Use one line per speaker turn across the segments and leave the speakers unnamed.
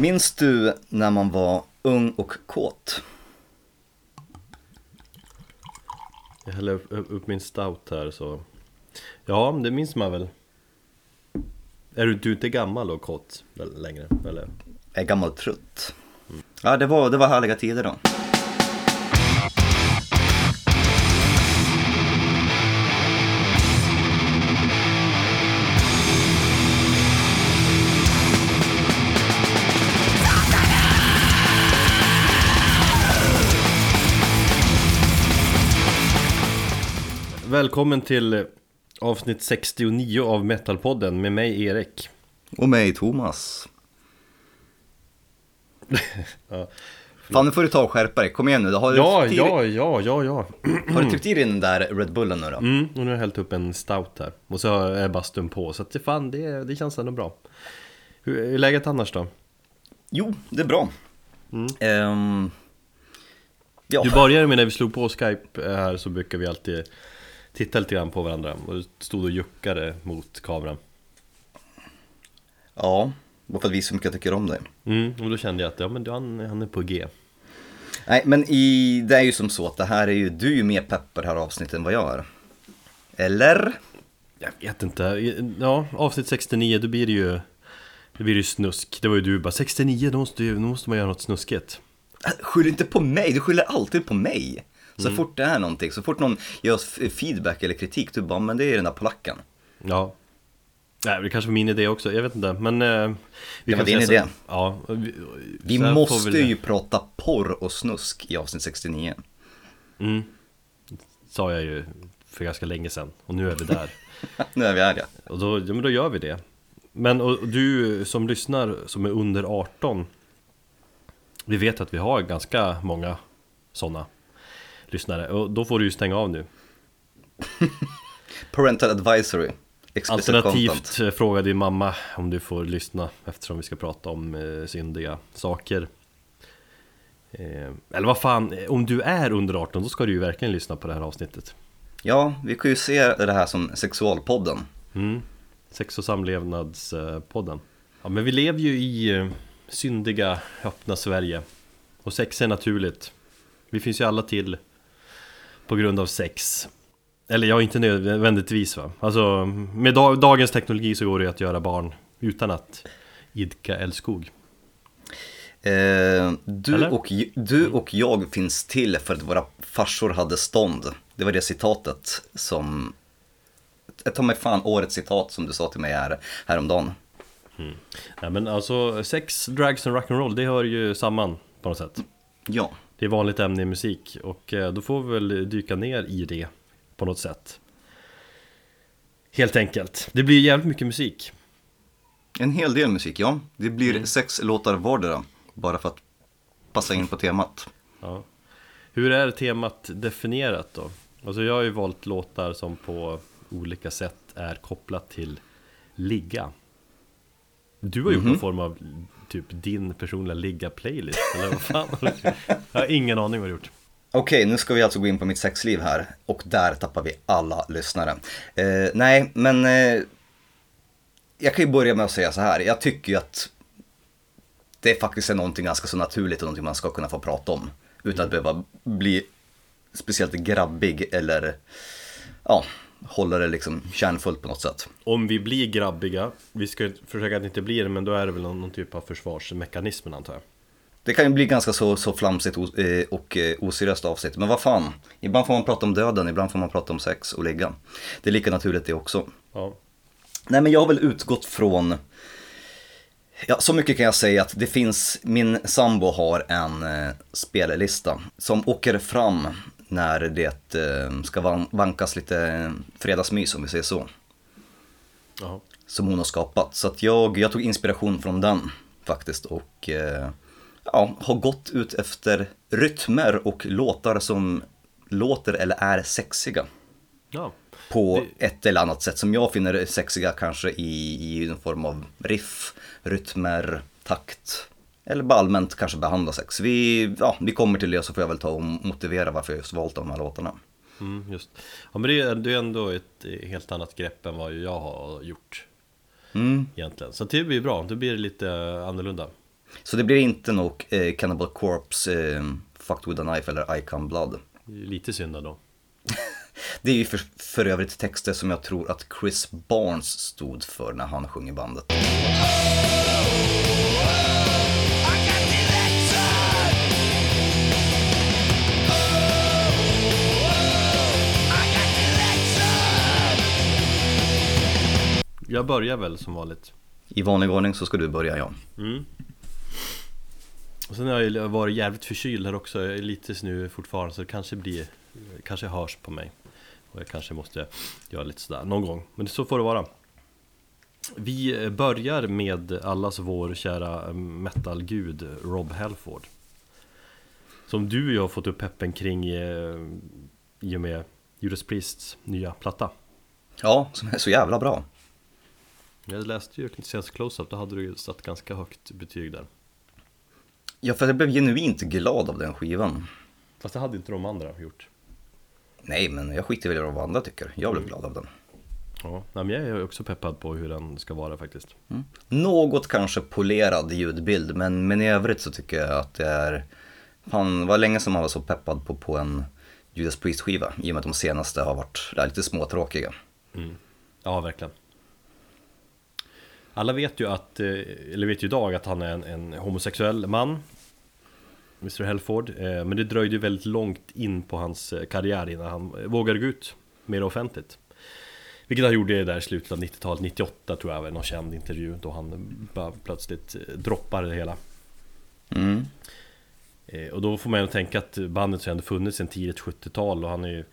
Minns du när man var ung och kåt?
Jag häller upp, upp min stout här så Ja, det minns man väl Är du, du inte gammal och kåt längre? Eller?
Jag är gammal trött. Ja, det var, det var härliga tider då.
Välkommen till avsnitt 69 av Metalpodden med mig Erik
Och mig Thomas.
Ja,
Fan nu får du ta och skärpa dig, kom igen nu. Har du,
ja, ja, ja, ja, ja.
har du tryckt i dig den där Red Bullen nu då?
Mm, och nu har jag hällt upp en stout här Och så är bastun på Så att det, fan, det, det känns ändå bra Hur är läget annars då?
Jo, det är bra. Ehm, ja,
Du började med när vi slog på Skype här så brukar vi alltid titta lite grann på varandra och du stod och juckade mot kameran
ja, bara för att visa hur mycket jag tycker om dig.
mm, Och då kände jag att ja, men han, han är på G
Nej, men i, det är ju som så att det här är ju, du är ju mer pepp på det här avsnittet än vad jag är. Eller?
Jag vet inte, ja avsnitt 69 då blir det ju Det blir ju snusk, det var ju du bara 69 då måste, då måste man göra något snuskigt
Äh, Skyll inte på mig, du skyller alltid på mig. Så
Mm.
fort det är någonting, så fort någon ger oss feedback eller kritik, du bara, men det är den där polacken.
Ja Nej, det kanske var min idé också, jag vet inte men eh, vi
Det var din idé.
Så, ja, vi,
Vi måste ju prata porr och snusk i avsnitt 69.
mm, Sa jag ju för ganska länge sedan och nu är vi där
nu är vi här ja.
Och då, ja, men då gör vi det Men och, du som lyssnar som är under 18 Vi vet att vi har ganska många sådana lyssnare och då får du ju stänga av nu
Parental advisory. Explicit
Alternativt
content.
eh, fråga din mamma om du får lyssna eftersom vi ska prata om eh, syndiga saker eh, Eller vad fan, eh, om du är under 18 då ska du ju verkligen lyssna på det här avsnittet
Ja, vi kan ju se det här som sexualpodden.
mm. Sex och samlevnadspodden Ja men vi lever ju i eh, syndiga, öppna Sverige Och sex är naturligt Vi finns ju alla till på grund av sex Eller ja, inte nödvändigtvis va Alltså med da- dagens teknologi så går det att göra barn utan att idka älskog
Eh, du,
Eller?
och, du och jag finns till för att våra farsor hade stånd. Det var det citatet som, tar mig fan årets citat som du sa till mig här, häromdagen.
Nej men alltså sex, drugs och rock'n'roll det hör ju samman på något sätt
Ja,
Det är vanligt ämne i musik och eh, då får vi väl dyka ner i det på något sätt Helt enkelt Det blir jävligt mycket musik
en hel del musik, ja. Det blir
Mm.
sex låtar vardera, bara för att passa in på temat.
ja. Hur är temat definierat då? Alltså jag har ju valt låtar som på olika sätt är kopplat till ligga Du har gjort någon form av typ din personliga ligga-playlist eller vad fan? Jag har ingen aning vad du gjort
Okej, nu ska vi alltså gå in på mitt sexliv här och där tappar vi alla lyssnare. Eh, nej, men eh, jag kan ju börja med att säga så här. Jag tycker ju att det faktiskt är någonting ganska så naturligt och någonting man ska kunna få prata om utan att behöva bli speciellt grabbig eller ja, hålla det liksom kärnfullt på något sätt.
Om vi blir grabbiga, vi ska försöka att inte bli det men då är det väl någon, någon typ av försvarsmekanism antar jag
Det kan ju bli ganska så, så flamsigt eh, och eh, oseriöst avsnitt, men vad fan. Ibland får man prata om döden, ibland får man prata om sex och ligga. Det är lika naturligt det också.
Ja,
Nej men jag har väl utgått från, ja så mycket kan jag säga att det finns, min sambo har en eh, spellista som åker fram när det eh, ska van, vankas lite eh, fredagsmys om vi säger så.
ja.
Som hon har skapat. Så att jag, jag tog inspiration från den faktiskt och eh, ja, har gått ut efter rytmer och låtar som låter eller är sexiga
ja.
på
Det-
ett eller annat sätt som jag finner sexiga kanske i, i en form av riff, rytmer, takt. Eller bara allmänt kanske behandla sex. Vi, ja, vi kommer till det så får jag väl ta och motivera varför jag just valt de här låtarna.
Mm, just. Ja men det är, det är ändå ett helt annat grepp än vad jag har gjort
Mm.
egentligen Så det blir bra, då blir det lite annorlunda
Så det blir inte nog eh, Cannibal Corpse, eh, Fucked with a Knife eller I Come Blood.
Det ju lite synd då.
Det är ju för, för övrigt texter som jag tror att Chris Barnes stod för när han sjöng i bandet.
Jag börjar väl som vanligt.
I vanlig ordning så ska du börja, ja.
Mm. Och sen har jag varit jävligt förkyld här också, jag är lite nu fortfarande så det kanske blir Kanske hörs på mig Och jag kanske måste göra lite sådär någon gång Men så får det vara Vi börjar med allas vår kära metalgud Rob Halford Som du ju har fått upp peppen kring eh, i och med Judas Priests nya platta
Ja, som är så jävla bra.
Jag läste ju Knitsen's Close-Up, då hade du ju satt ganska högt betyg där
Ja, för jag blev genuint glad av den skivan.
Fast det hade inte de andra gjort
Nej, men jag skiter väl i vad andra tycker. Jag blev glad av den.
Ja, men jag är också peppad på hur den ska vara faktiskt
Mm. Något kanske polerad ljudbild, men, men i övrigt så tycker jag att det är... Fan, var länge som man var så peppad på, på en Judas Priest-skiva, i och med att de senaste har varit lite småtråkiga.
Ja, verkligen Alla vet ju att, eh, eller vet ju idag att han är en, en homosexuell man Mr Helford eh, Men det dröjde ju väldigt långt in på hans eh, karriär innan han vågade gå ut mer offentligt. Vilket han gjorde där i slutet av 90-talet, 98 tror jag var någon känd intervju Då han bara plötsligt droppade det hela.
Mm.
Och då får man ju tänka att bandet har ändå funnits sedan tidigt 70-tal och han har ju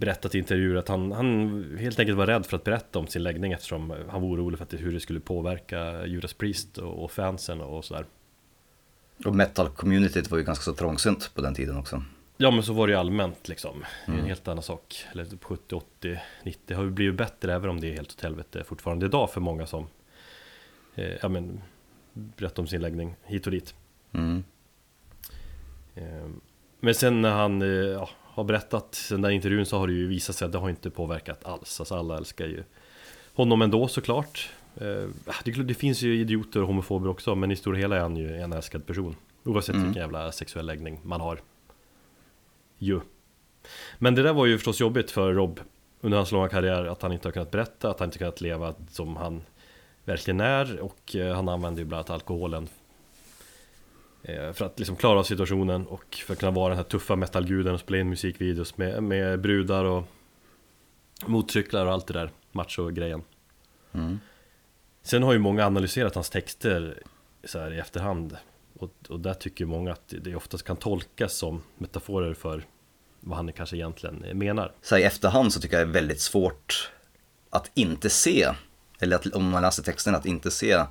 berättat i intervjuer att han, han helt enkelt var rädd för att berätta om sin läggning eftersom han var orolig för att det, hur det skulle påverka Judas Priest och, och fansen och sådär.
Och metal-communityt var ju ganska så trångsynt på den tiden också.
Ja men så var det ju allmänt liksom. Det är en helt annan sak. Eller på 70, 80, 90 har ju blivit bättre även om det är helt åt helvete fortfarande idag för många som eh, ja, men, berättar om sin läggning hit och dit.
Mm.
Eh, Men sen när han eh, ja, har berättat den där intervjun så har det ju visat sig att det har inte påverkat alls. Alltså alla älskar ju honom ändå såklart. Eh, Det, finns ju idioter och homofober också men i stora hela är han ju en älskad person. Oavsett
Mm.
vilken jävla sexuell läggning man har. Ju. Men det där var ju förstås jobbigt för Rob under hans långa karriär att han inte har kunnat berätta, att han inte kunnat leva som han verkligen är och eh, han använder ju bland annat alkoholen för att liksom klara situationen och för att kunna vara den här tuffa metalguden och spela in musikvideos med, med brudar och motorcyklar och allt det där macho-grejen.
Mm.
Sen har ju många analyserat hans texter så här i efterhand och, och där tycker många att det oftast kan tolkas som metaforer för vad han kanske egentligen menar.
Så här, i efterhand så tycker jag det är väldigt svårt att inte se, eller att, om man läser texten, att inte se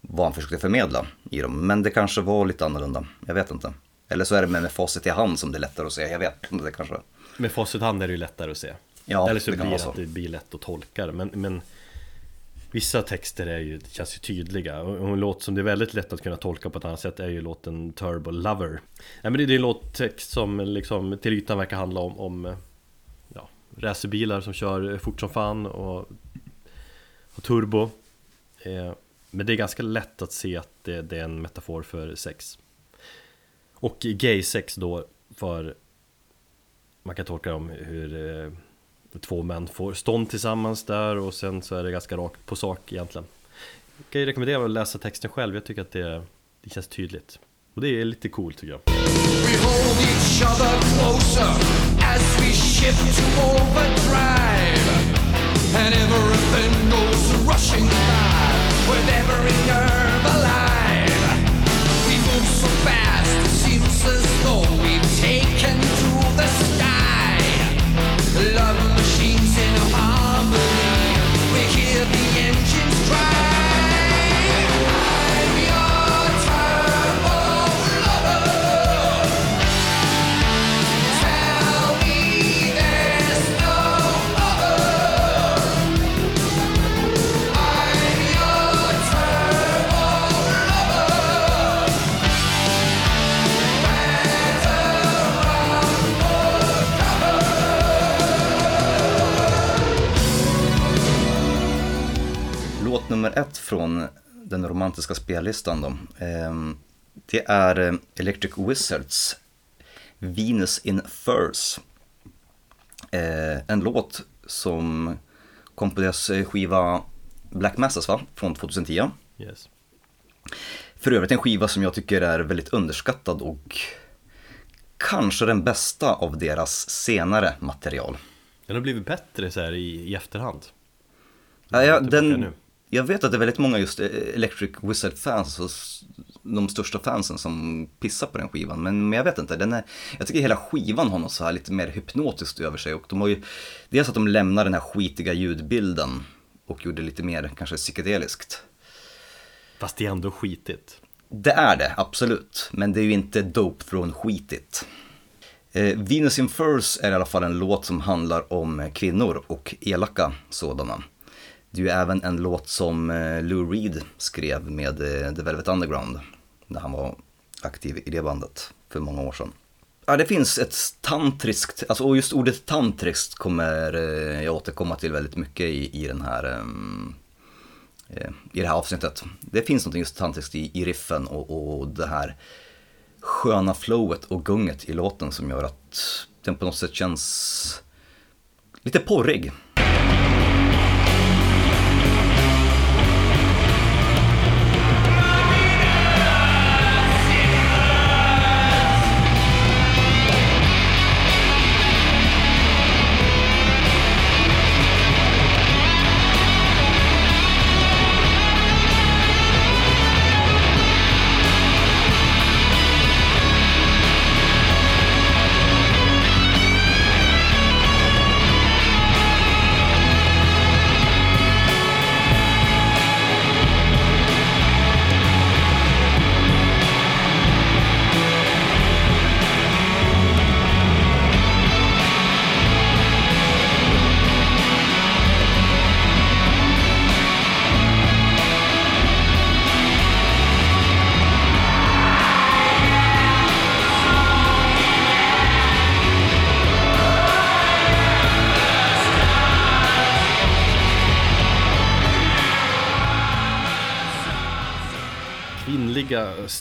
vad han försökte förmedla i dem. Men det kanske var lite annorlunda, jag vet inte. Eller så är det med, med facit i hand som det är lättare att se, jag vet inte, det kanske...
Med facit i hand är det ju lättare att se.
Ja,
Eller så
det
blir det att det blir lätt att tolka det. Men, men vissa texter är ju, känns ju tydliga. Och en låt som det är väldigt lätt att kunna tolka på ett annat sätt är ju låten Turbo Lover. Nej, men det är en låttext som liksom till ytan verkar handla om, om ja, racerbilar som kör fort som fan och, och turbo. Eh, men det är ganska lätt att se att det, det är en metafor för sex. Och gay-sex då för man kan tolka om hur eh, två män får stånd tillsammans där och sen så är det ganska rakt på sak egentligen. Jag kan ju rekommendera att läsa texten själv, jag tycker att det, det känns tydligt. Och det är lite coolt tycker jag.
We with every nerve
nummer ett från den romantiska spellistan då. Ehm, Det är eh, Electric Wizards Venus in Furs. Eh, En låt som kom på deras eh, skiva Black Masses va? Från 2010.
Yes.
För övrigt en skiva som jag tycker är väldigt underskattad och kanske den bästa av deras senare material.
Den har blivit bättre så här i, i efterhand.
Ja, ja, den. Jag vet att det är väldigt många just eh, Electric Wizard-fans, och de största fansen som pissar på den skivan. Men, men jag vet inte, den är, jag tycker hela skivan har något så här lite mer hypnotiskt över sig. Och de har ju, dels att de lämnar den här skitiga ljudbilden och gjorde lite mer kanske psykedeliskt.
Fast det är ändå skitigt.
Det är det, absolut. Men det är ju inte dope från skitigt. Eh, Venus in Furs är i alla fall en låt som handlar om kvinnor och elaka sådana. Det är ju även en låt som eh, Lou Reed skrev med eh, The Velvet Underground när han var aktiv i det bandet för många år sedan. Ja, det finns ett tantriskt, alltså och just ordet tantriskt kommer eh, jag återkomma till väldigt mycket i, i den här i det här avsnittet. Det finns något just tantriskt i, i riffen och, och det här sköna flowet och gunget i låten som gör att den på något sätt känns lite porrig.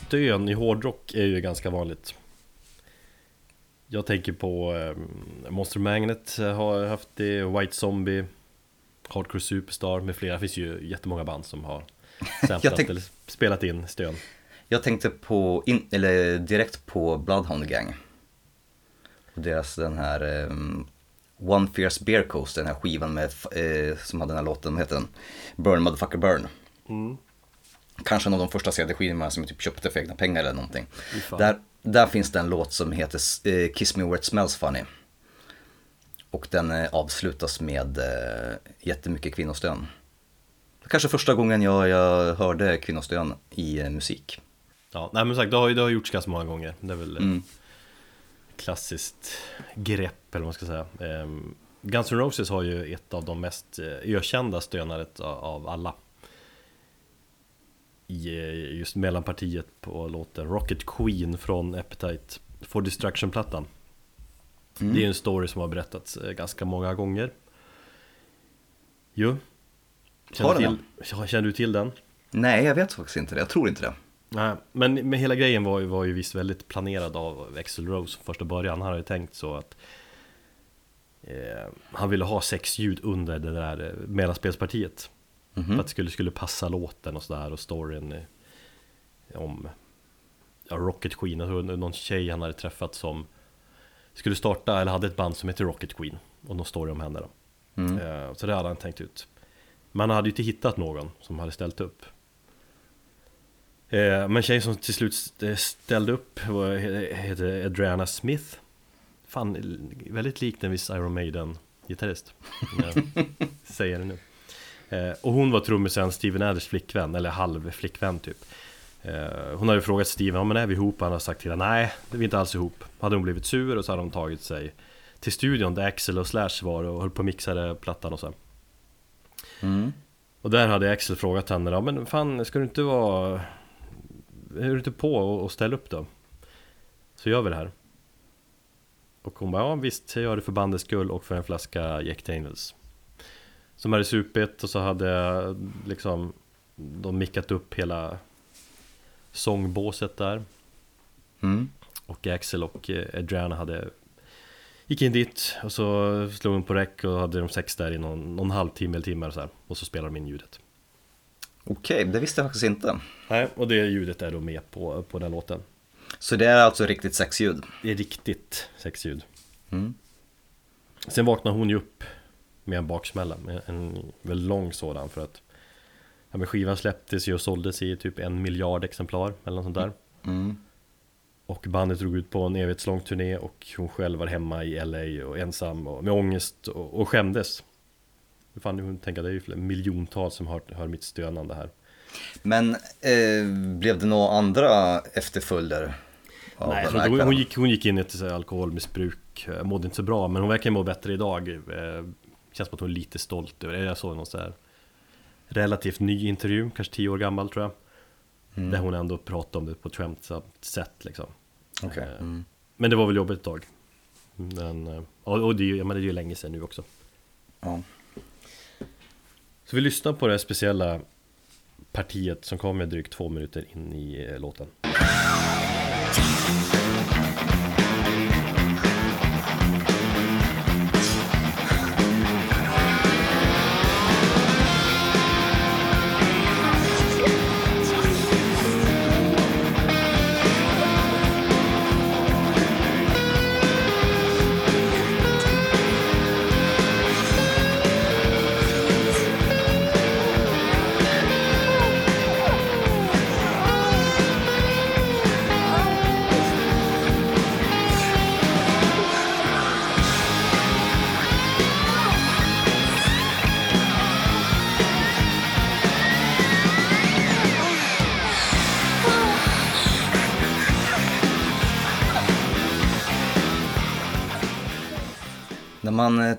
Stön i hårdrock är ju ganska vanligt. Jag tänker på eh, Monster Magnet har haft det, White Zombie, Hardcore Superstar med flera. Det finns ju jättemånga band som har samplat
tänk-
eller spelat in stön.
Jag tänkte på, in, eller direkt på Bloodhound Gang. Och deras den här ehm, One Fierce Beer Coast, den här skivan med, eh, som hade den här låten, vad heter den? Burn Motherfucker Burn. Kanske en av de första CD-skivorna som jag typ köpte för egna pengar eller någonting. Där, där finns det en låt som heter eh, Kiss Me Where It Smells Funny. Och den eh, avslutas med eh, jättemycket kvinnostön. Kanske första gången jag, jag hörde kvinnostön i eh, musik.
Ja, nej men sagt, det har det har gjorts ganska många gånger. Det är väl ett
Mm.
klassiskt grepp eller vad man ska säga. Ehm, Guns N' Roses har ju ett av de mest ökända stönaret a- av alla. I eh, just mellanpartiet på låten Rocket Queen från Appetite for Destruction-plattan.
Mm.
Det är en story som har berättats eh, ganska många gånger. Jo. Känner, till, känner du till den?
Nej, jag vet faktiskt inte det. Jag tror inte det.
Nej, men, men hela grejen var ju, var ju visst väldigt planerad av Axl Rose från första början. Han hade tänkt så att eh, han ville ha sex ljud under det där eh, mellanspelspartiet.
Mhm.
För att det skulle, skulle passa låten och sådär och storyn eh, om ja, Rocket Queen. Och någon tjej han hade träffat som skulle starta, eller hade ett band som heter Rocket Queen. Och någon story om henne då.
Mm.
Eh, så det hade han tänkt ut. Men han hade ju inte hittat någon som hade ställt upp. Eh, men tjejen som till slut st- ställde upp var, he- heter Adriana Smith. Fan, väldigt lik en viss Iron Maiden-gitarrist. säger det nu. Eh, och hon var trummisen Steven Adlers flickvän, eller halv flickvän typ. Eh, hon hade frågat Steven, ja men är vi ihop? Han hade sagt till henne, nej, det är vi inte alls ihop. Hade hon blivit sur och så hade de tagit sig till studion där Axel och Slash var och höll på och mixade plattan och så.
Mm.
Och där hade Axel frågat henne, ja men fan ska du inte vara Är du inte på och ställa upp då? Så gör vi det här Och hon bara, ja visst jag gör det för bandets skull och för en flaska Jack Daniels Som hade supit och så hade liksom de mickat upp hela sångbåset där
Mm.
Och Axel och eh, Adriana hade Gick in dit och så slog de på räck och hade de sex där i någon, någon halvtimme eller timme och så här. Och så spelade de in ljudet
Okej, det visste jag faktiskt inte.
Nej, och det ljudet är då med på, på den låten
Så det är alltså riktigt sexljud?
Det är riktigt sexljud
Mm.
Sen vaknar hon ju upp med en baksmälla, med en väldigt lång sådan för att ja, men Skivan släpptes ju och såldes i typ en miljard exemplar eller något sånt där
Mm.
Och bandet drog ut på en evighetslång turné och hon själv var hemma i LA och ensam och med ångest och, och skämdes Hur fan hon tänker det är ju miljontals som hör, hör mitt stönande här
Men eh, blev det några andra efterföljder?
Nej, jag hon, hon, gick, hon gick in i ett alkoholmissbruk, eh, mådde inte så bra men hon verkar må bättre idag eh, Känns som att hon är lite stolt över det, jag såg någon så här Relativt ny intervju, kanske tio år gammal tror jag
Mm.
Där hon ändå pratade om det på ett skämtsamt sätt liksom
Okej.
Eh,
Mm.
Men det var väl jobbigt ett tag Men, eh, och det är ju, ja, men det är ju länge sedan nu också
Ja.
Så vi lyssnar på det här speciella partiet som kommer drygt två minuter in i eh, låten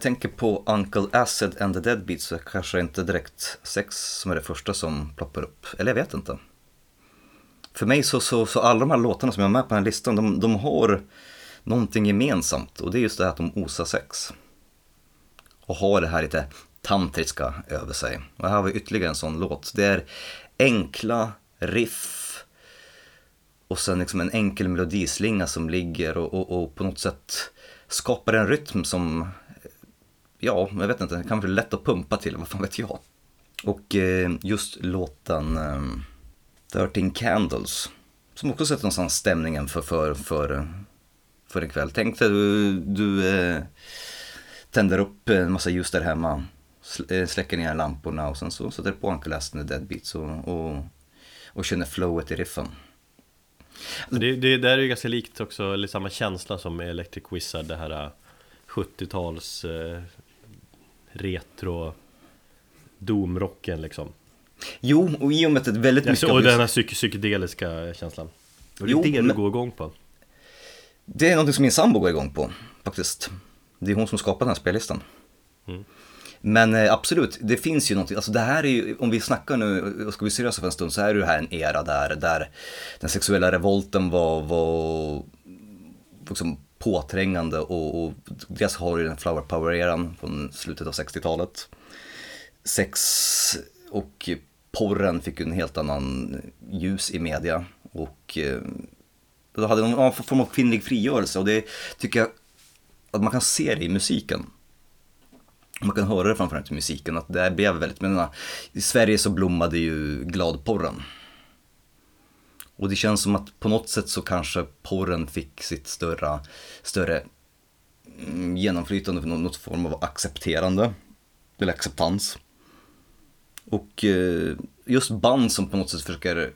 Jag tänker på Uncle Acid and the Deadbeats så kanske det inte direkt sex som är det första som ploppar upp. Eller jag vet inte. För mig så, så, så alla de här låtarna som jag har med på den här listan, de, de har någonting gemensamt. Och det är just det här att de osar sex. Och har det här lite tantriska över sig. Och här har vi ytterligare en sån låt. Det är enkla riff och sen liksom en enkel melodislinga som ligger och, och, och på något sätt skapar en rytm som, ja, jag vet inte, kanske lätt att pumpa till, vad fan vet jag. Och eh, just låten eh, 13 Candles, som också sätter någonstans stämningen för, för, för, för en kväll. Tänk dig du, du eh, tänder upp en massa ljus där hemma, eh, släcker ner lamporna och sen så sätter du på Uncle Aston the Deadbeats och, och, och känner flowet i riffen.
Det, det där är ju ganska likt också, eller samma känsla som med Electric Wizard, det här 70-tals eh, retro Doomrocken liksom
Jo, och i och med att väldigt mycket
och
av just-
den här psyk psykedeliska känslan Och det är
Jo,
det du
men-
går igång på
Det är något som min sambo går igång på, faktiskt. Det är hon som skapar den här spellistan.
Mm.
Men eh, absolut, det finns ju någonting, alltså det här är ju, om vi snackar nu, och ska vi seriösa för en stund, så är det ju här en era där, där den sexuella revolten var, var liksom påträngande och, och dels har ju den flower power-eran från slutet av 60-talet. Sex och porren fick ju en helt annan ljus i media och eh, då hade de någon form av kvinnlig frigörelse och det tycker jag att man kan se det i musiken. Man kan höra det framförallt i musiken att det här blev väldigt, men i Sverige så blommade ju gladporren. Och det känns som att på något sätt så kanske porren fick sitt större, större mm, genomflytande något form av accepterande. Eller acceptans. Och eh, just band som på något sätt försöker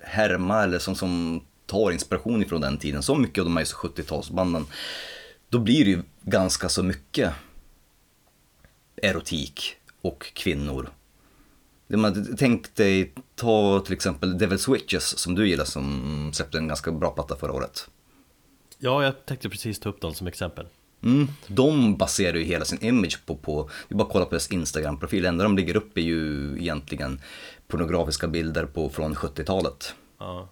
härma eller som, som tar inspiration ifrån den tiden, så mycket av de här 70-talsbanden, då blir det ju ganska så mycket erotik och kvinnor. Man, tänk dig, ta till exempel Devil Switches som du gillar som släppte en ganska bra platta förra året.
Ja, jag tänkte precis ta upp dem som exempel
Mm. De baserar ju hela sin image på, på vi bara kollar på deras Instagram-profil, det enda de lägger upp är ju egentligen pornografiska bilder på, från 70-talet.
Ja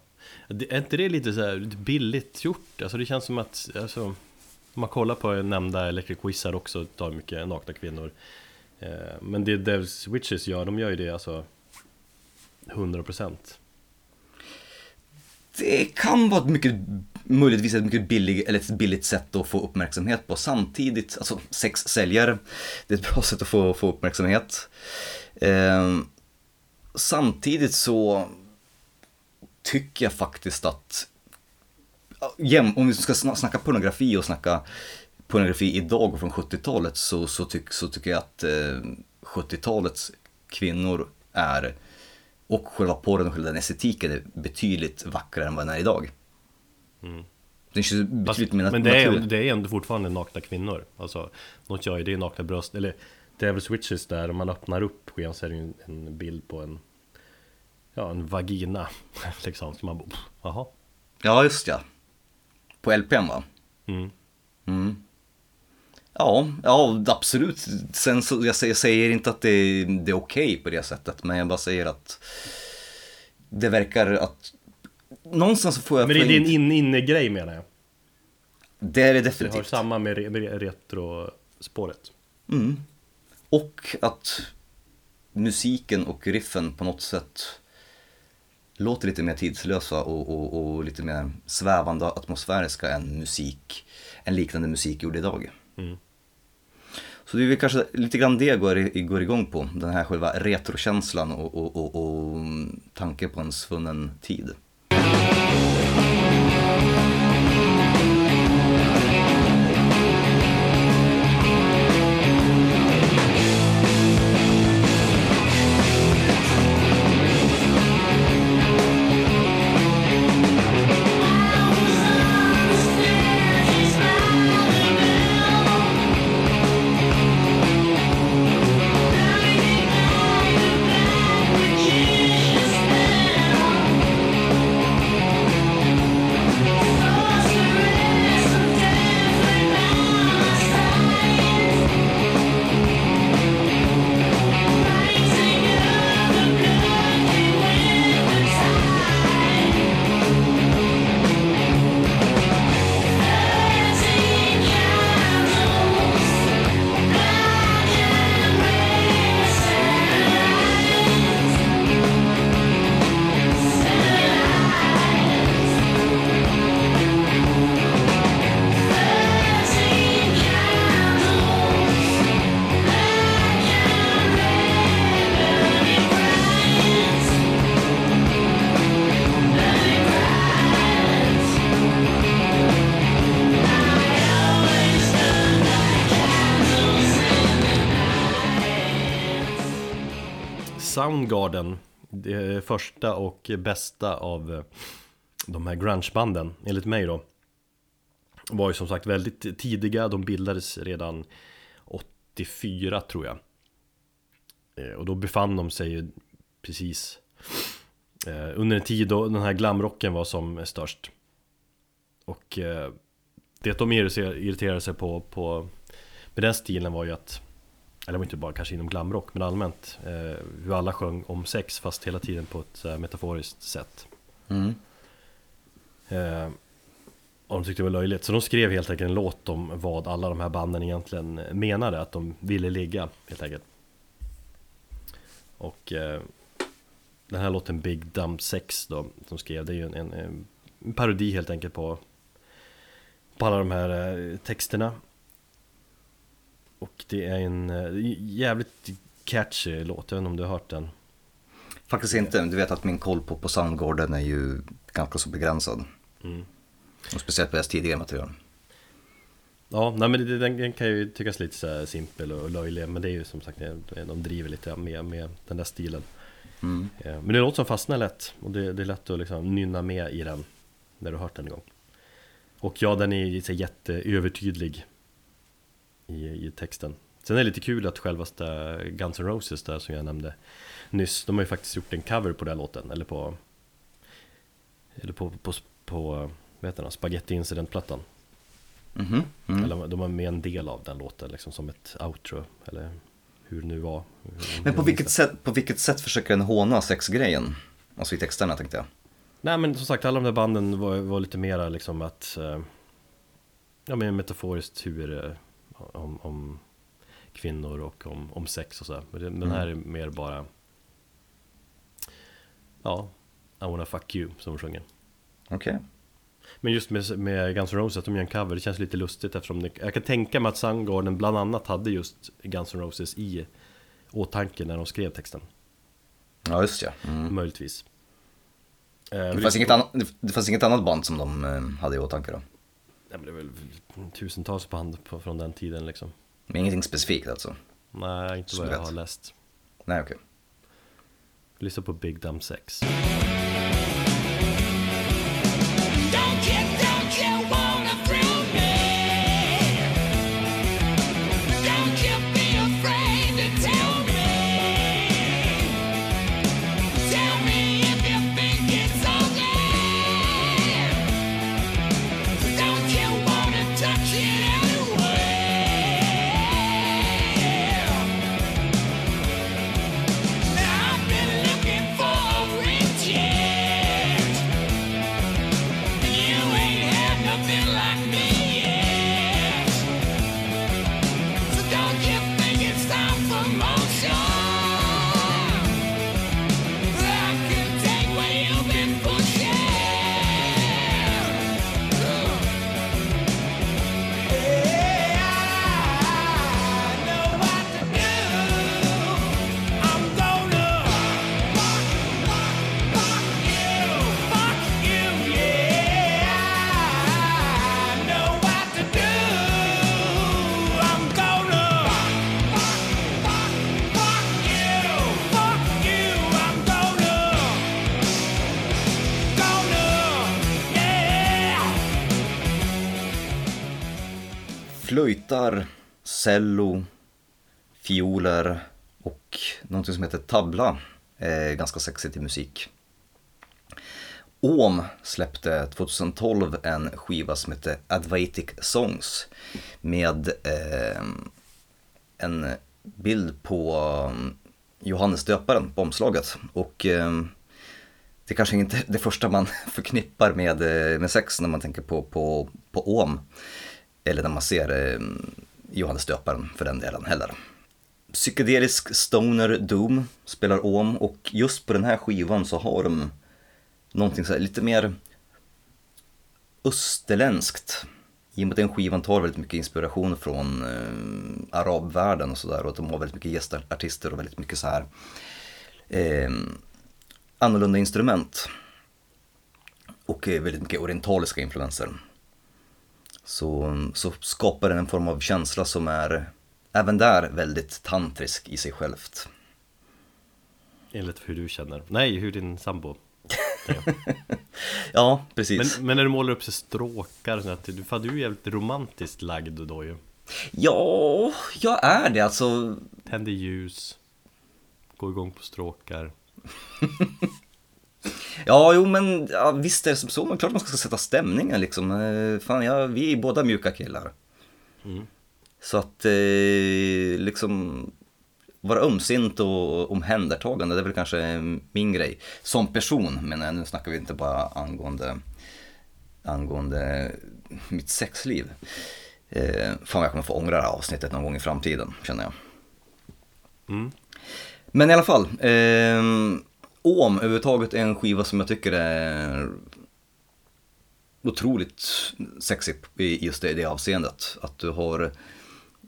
det, Är inte det lite så billigt gjort? Alltså det känns som att, alltså Om man kollar på nämnda Electric Wizard också, tar mycket nakna kvinnor Eh, men det Devs Witches gör, de gör ju det alltså 100%
Det kan vara ett mycket, möjligtvis ett mycket billig, eller ett billigt sätt att få uppmärksamhet på. Samtidigt, alltså sex säljer, det är ett bra sätt att få, få uppmärksamhet. Eh, samtidigt så tycker jag faktiskt att, om vi ska snacka pornografi och snacka pornografi idag och från 70-talet så, så, tyck, så tycker jag att eh, 70-talets kvinnor är och själva porren och själva den estetiken är betydligt vackrare än vad den är idag.
Mm.
Den känns
Fast,
betydligt mer
men det är, det är ändå fortfarande nakna kvinnor Alltså, något jag är, det är nakna bröst Eller Devil Switches där, om man öppnar upp skivan så är det en, en bild på en Ja, en vagina Liksom, så man bara, jaha
Ja, just ja. På LPn va?
mm.
Mm. Ja, ja absolut. Sen så, jag säger, inte att det, det är okej på det sättet, men jag bara säger att det verkar att någonstans får jag...
Men det, är en
in-
in, inne-grej menar jag
det är det
Det har
definitivt.
samma med, med retrospåret
Mm. Och att musiken och riffen på något sätt låter lite mer tidslösa och, och, och lite mer svävande atmosfäriska än musik, en liknande musik gjorde idag.
Mm.
Så det är väl kanske lite grann det går, går igång på, den här själva retrokänslan och, och, och, och tanke på en svunnen tid.
Och bästa av eh, de här grungebanden enligt mig då Var ju som sagt väldigt tidiga, de bildades redan 84 tror jag. Eh, och då befann de sig ju precis eh, Under en tid då den här glamrocken var som störst. Och det de irriterade sig på, på med den stilen var ju att eller inte bara kanske inom glamrock men allmänt eh, hur alla sjöng om sex fast hela tiden på ett metaforiskt sätt.
Mm.
eh, och de tyckte det var löjligt. Så de skrev helt enkelt en låt om vad alla de här banden egentligen menade att de ville ligga helt enkelt. Och eh, den här låten Big Dumb Sex då som skrev det är ju en, en, en parodi helt enkelt på på alla de här texterna och det är en eh, jävligt catchy låt, jag vet inte om du har hört den?
Faktiskt inte, du vet att min koll på, på Soundgarden är ju ganska så begränsad.
Mm.
Och speciellt på deras tidigare material.
Ja, nej men den, den kan ju tyckas lite så simpel och löjlig Men det är ju som sagt, de driver lite med, med den där stilen
Mm.
Eh, Men det är något som fastnar lätt Och det, det är lätt att liksom nynna med i den När du har hört den en gång Och ja, den är så jätteövertydlig i, I texten Sen är det lite kul att självaste Guns N' Roses där som jag nämnde Nyss, de har ju faktiskt gjort en cover på den låten Eller på Eller på, på, på vad heter den, Spaghetti Incident-plattan
Mhm. Mm.
eller de har med en del av den låten liksom som ett outro Eller hur det nu var
Men på vilket, sätt, på vilket sätt försöker den håna sexgrejen? Alltså i texterna tänkte jag.
Nej men som sagt alla de där banden var, var lite mera liksom att eh, Ja men metaforiskt hur eh, om, om kvinnor och om, om sex och så här. Men den här är mer bara Ja, I wanna fuck you som de sjunger.
Okej.
Men just med, med Guns N' Roses, att de gör en cover, det känns lite lustigt eftersom det, jag kan tänka mig att Soundgarden bland annat hade just Guns N' Roses i åtanke när de skrev texten.
Ja, just ja. Mm.
Möjligtvis. Eh,
Det, fanns inget annat, det fanns inget annat band som de eh, hade i åtanke då?
Men det är väl tusentals band på, från den tiden liksom.
Men ingenting specifikt alltså?
Nej, inte
Som
vad jag
vet.
har läst.
Nej, okej.
Lyssna på Big Dumb Sex.
Gitarr, cello, fioler och någonting som heter tabla. Eh, ganska sexigt i musik. Ohm släppte 2012 en skiva som heter Advaitic Songs med eh, en bild på ehm, Johannes döparen på omslaget. Och eh, det är kanske inte är det första man förknippar med, eh, med sex när man tänker på, på, på Ohm. Eller när man ser eh, Johannes döparen för den delen heller. Psykedelisk stoner doom spelar Ohm och just på den här skivan så har de någonting så här lite mer österländskt. I och med att den skivan tar väldigt mycket inspiration från eh, arabvärlden och sådär och att de har väldigt mycket gästartister och väldigt mycket så här eh, annorlunda instrument. Och eh, väldigt mycket orientaliska influenser. Så, så skapar den en form av känsla som är även där väldigt tantrisk i sig självt.
Enligt hur du känner. Nej, hur din sambo.
Ja, precis.
Men, men när du målar upp så stråkar, så att du, fan, du är jävligt romantiskt lagd då ju.
Ja, jag är det alltså.
Tänder ljus, går igång på stråkar.
Ja, jo men ja, visst är det som så, men klart man ska sätta stämningen liksom. Eh, Fan, ja, vi är båda mjuka killar.
Mm.
Så att eh, liksom vara ömsint och omhändertagande, det är väl kanske min grej. Som person, men nu snackar vi inte bara angående, angående mitt sexliv. Eh, fan vad jag kommer få ångra det här avsnittet någon gång i framtiden, känner jag.
Mm.
Men i alla fall, eh, om överhuvudtaget är en skiva som jag tycker är otroligt sexig i just det, det avseendet. Att du har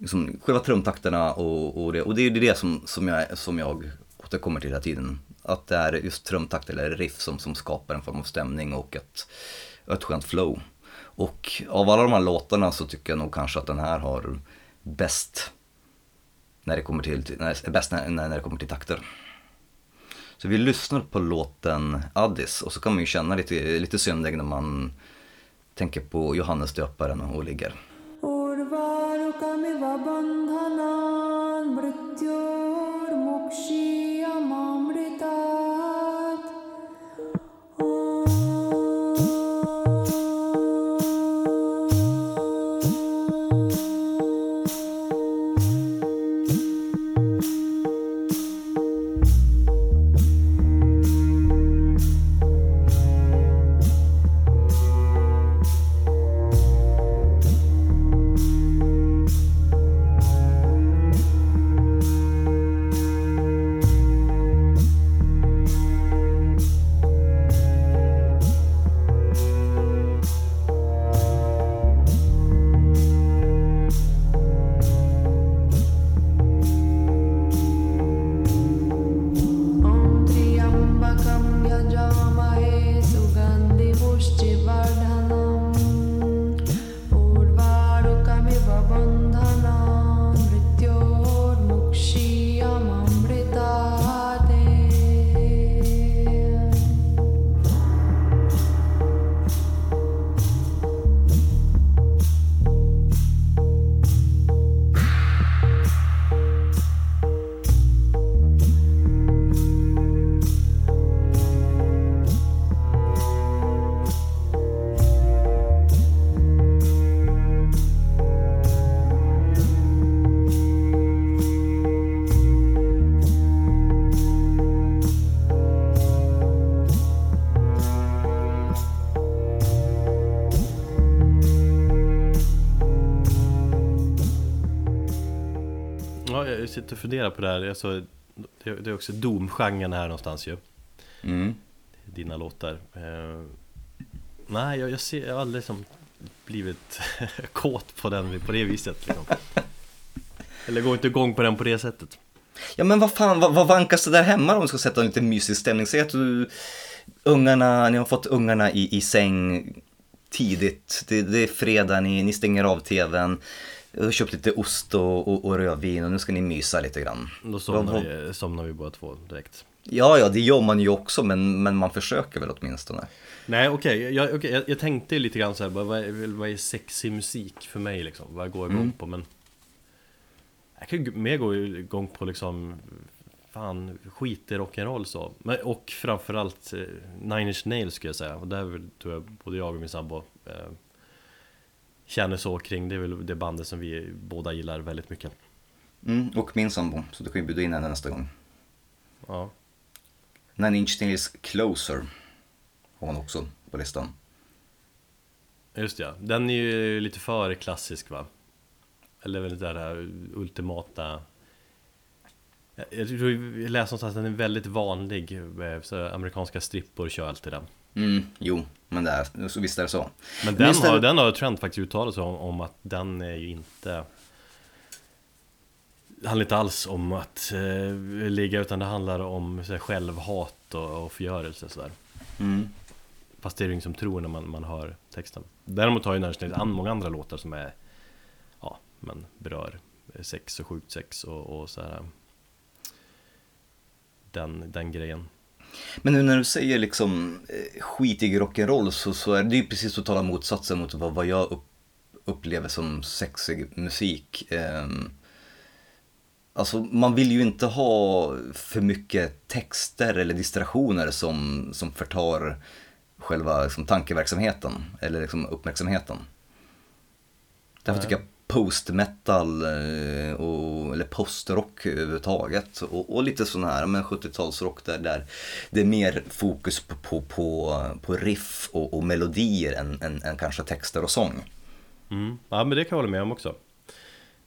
liksom, själva trumtakterna och, och, det, och det är ju det som, som, jag, som jag återkommer till hela tiden. Att det är just trumtakt eller riff som, som skapar en form av stämning och ett, ett skönt flow. Och av alla de här låtarna så tycker jag nog kanske att den här har bäst när det kommer till, när, bäst när, när när det kommer till takter. Så vi lyssnar på låten Addis och så kan man ju känna lite, lite syndig när man tänker på Johannes döparen och
oligger.
Mm. Sitter och funderar på det här. Alltså, det, är också Doom-genren här någonstans ju.
Mm.
Dina låtar. Eh, nej, jag, jag, ser, jag har aldrig liksom blivit kåt på den på det viset. Liksom. Eller går inte igång på den på det sättet.
Ja men vad fan, vad, vad vankas det där hemma om vi ska sätta en lite mysig stämning? Säg att du, ungarna, ni har fått ungarna i, i säng tidigt, det, det är fredag, ni, ni stänger av tvn, du har köpt lite ost och, och, och rödvin och nu ska ni mysa lite grann.
Då somnar vi, somnar vi båda två direkt.
Ja, ja, det gör man ju också, men, men man försöker väl åtminstone.
Nej okej, jag, okej, jag, jag tänkte lite grann så här, vad, är, vad är sexig musik för mig liksom? Vad går jag igång på? Men jag kan ju mer gå igång på liksom Fan, skit i rock'n'roll så Men, Och framförallt eh, Nine Inch Nails skulle jag säga Och där tror jag både jag och min sambo eh, Känner så kring, det är väl det bandet som vi båda gillar väldigt mycket
Mm, och min sambo, så du kan ju bjuda in henne nästa gång.
Ja,
Nine Inch Nails Closer har hon också på listan.
just ja, den är ju lite för klassisk va? Eller väl det där ultimata Jag tror jag läste någonstans att den är väldigt vanlig eh, så Amerikanska strippor kör alltid den
Mm, jo, men det är, så visst är det så.
Men den har, den har Trent faktiskt uttalat sig om, om att den är ju inte Det handlar inte alls om att eh, ligga utan det handlar om så här, självhat och, och förgörelse sådär
Mm.
Fast det är det ingen som tror när man, man hör texten Däremot har ju Nails an- många andra låtar som är Ja, men berör sex och sjukt sex och, och så här. Den, den grejen
Men nu när du säger liksom eh, skitig rock'n'roll så, så är det ju precis totala motsatsen mot vad, vad jag upp, upplever som sexig musik. Ehm, alltså man vill ju inte ha för mycket texter eller distraktioner som, som förtar själva liksom, tankeverksamheten eller liksom, uppmärksamheten. Därför tycker jag post-metal eh, och, eller postrock överhuvudtaget och, och lite sån här men 70-talsrock där, där det är mer fokus på, på, på, på riff och, och melodier än, än, än kanske texter och sång.
mm. Ja men det kan jag hålla med om också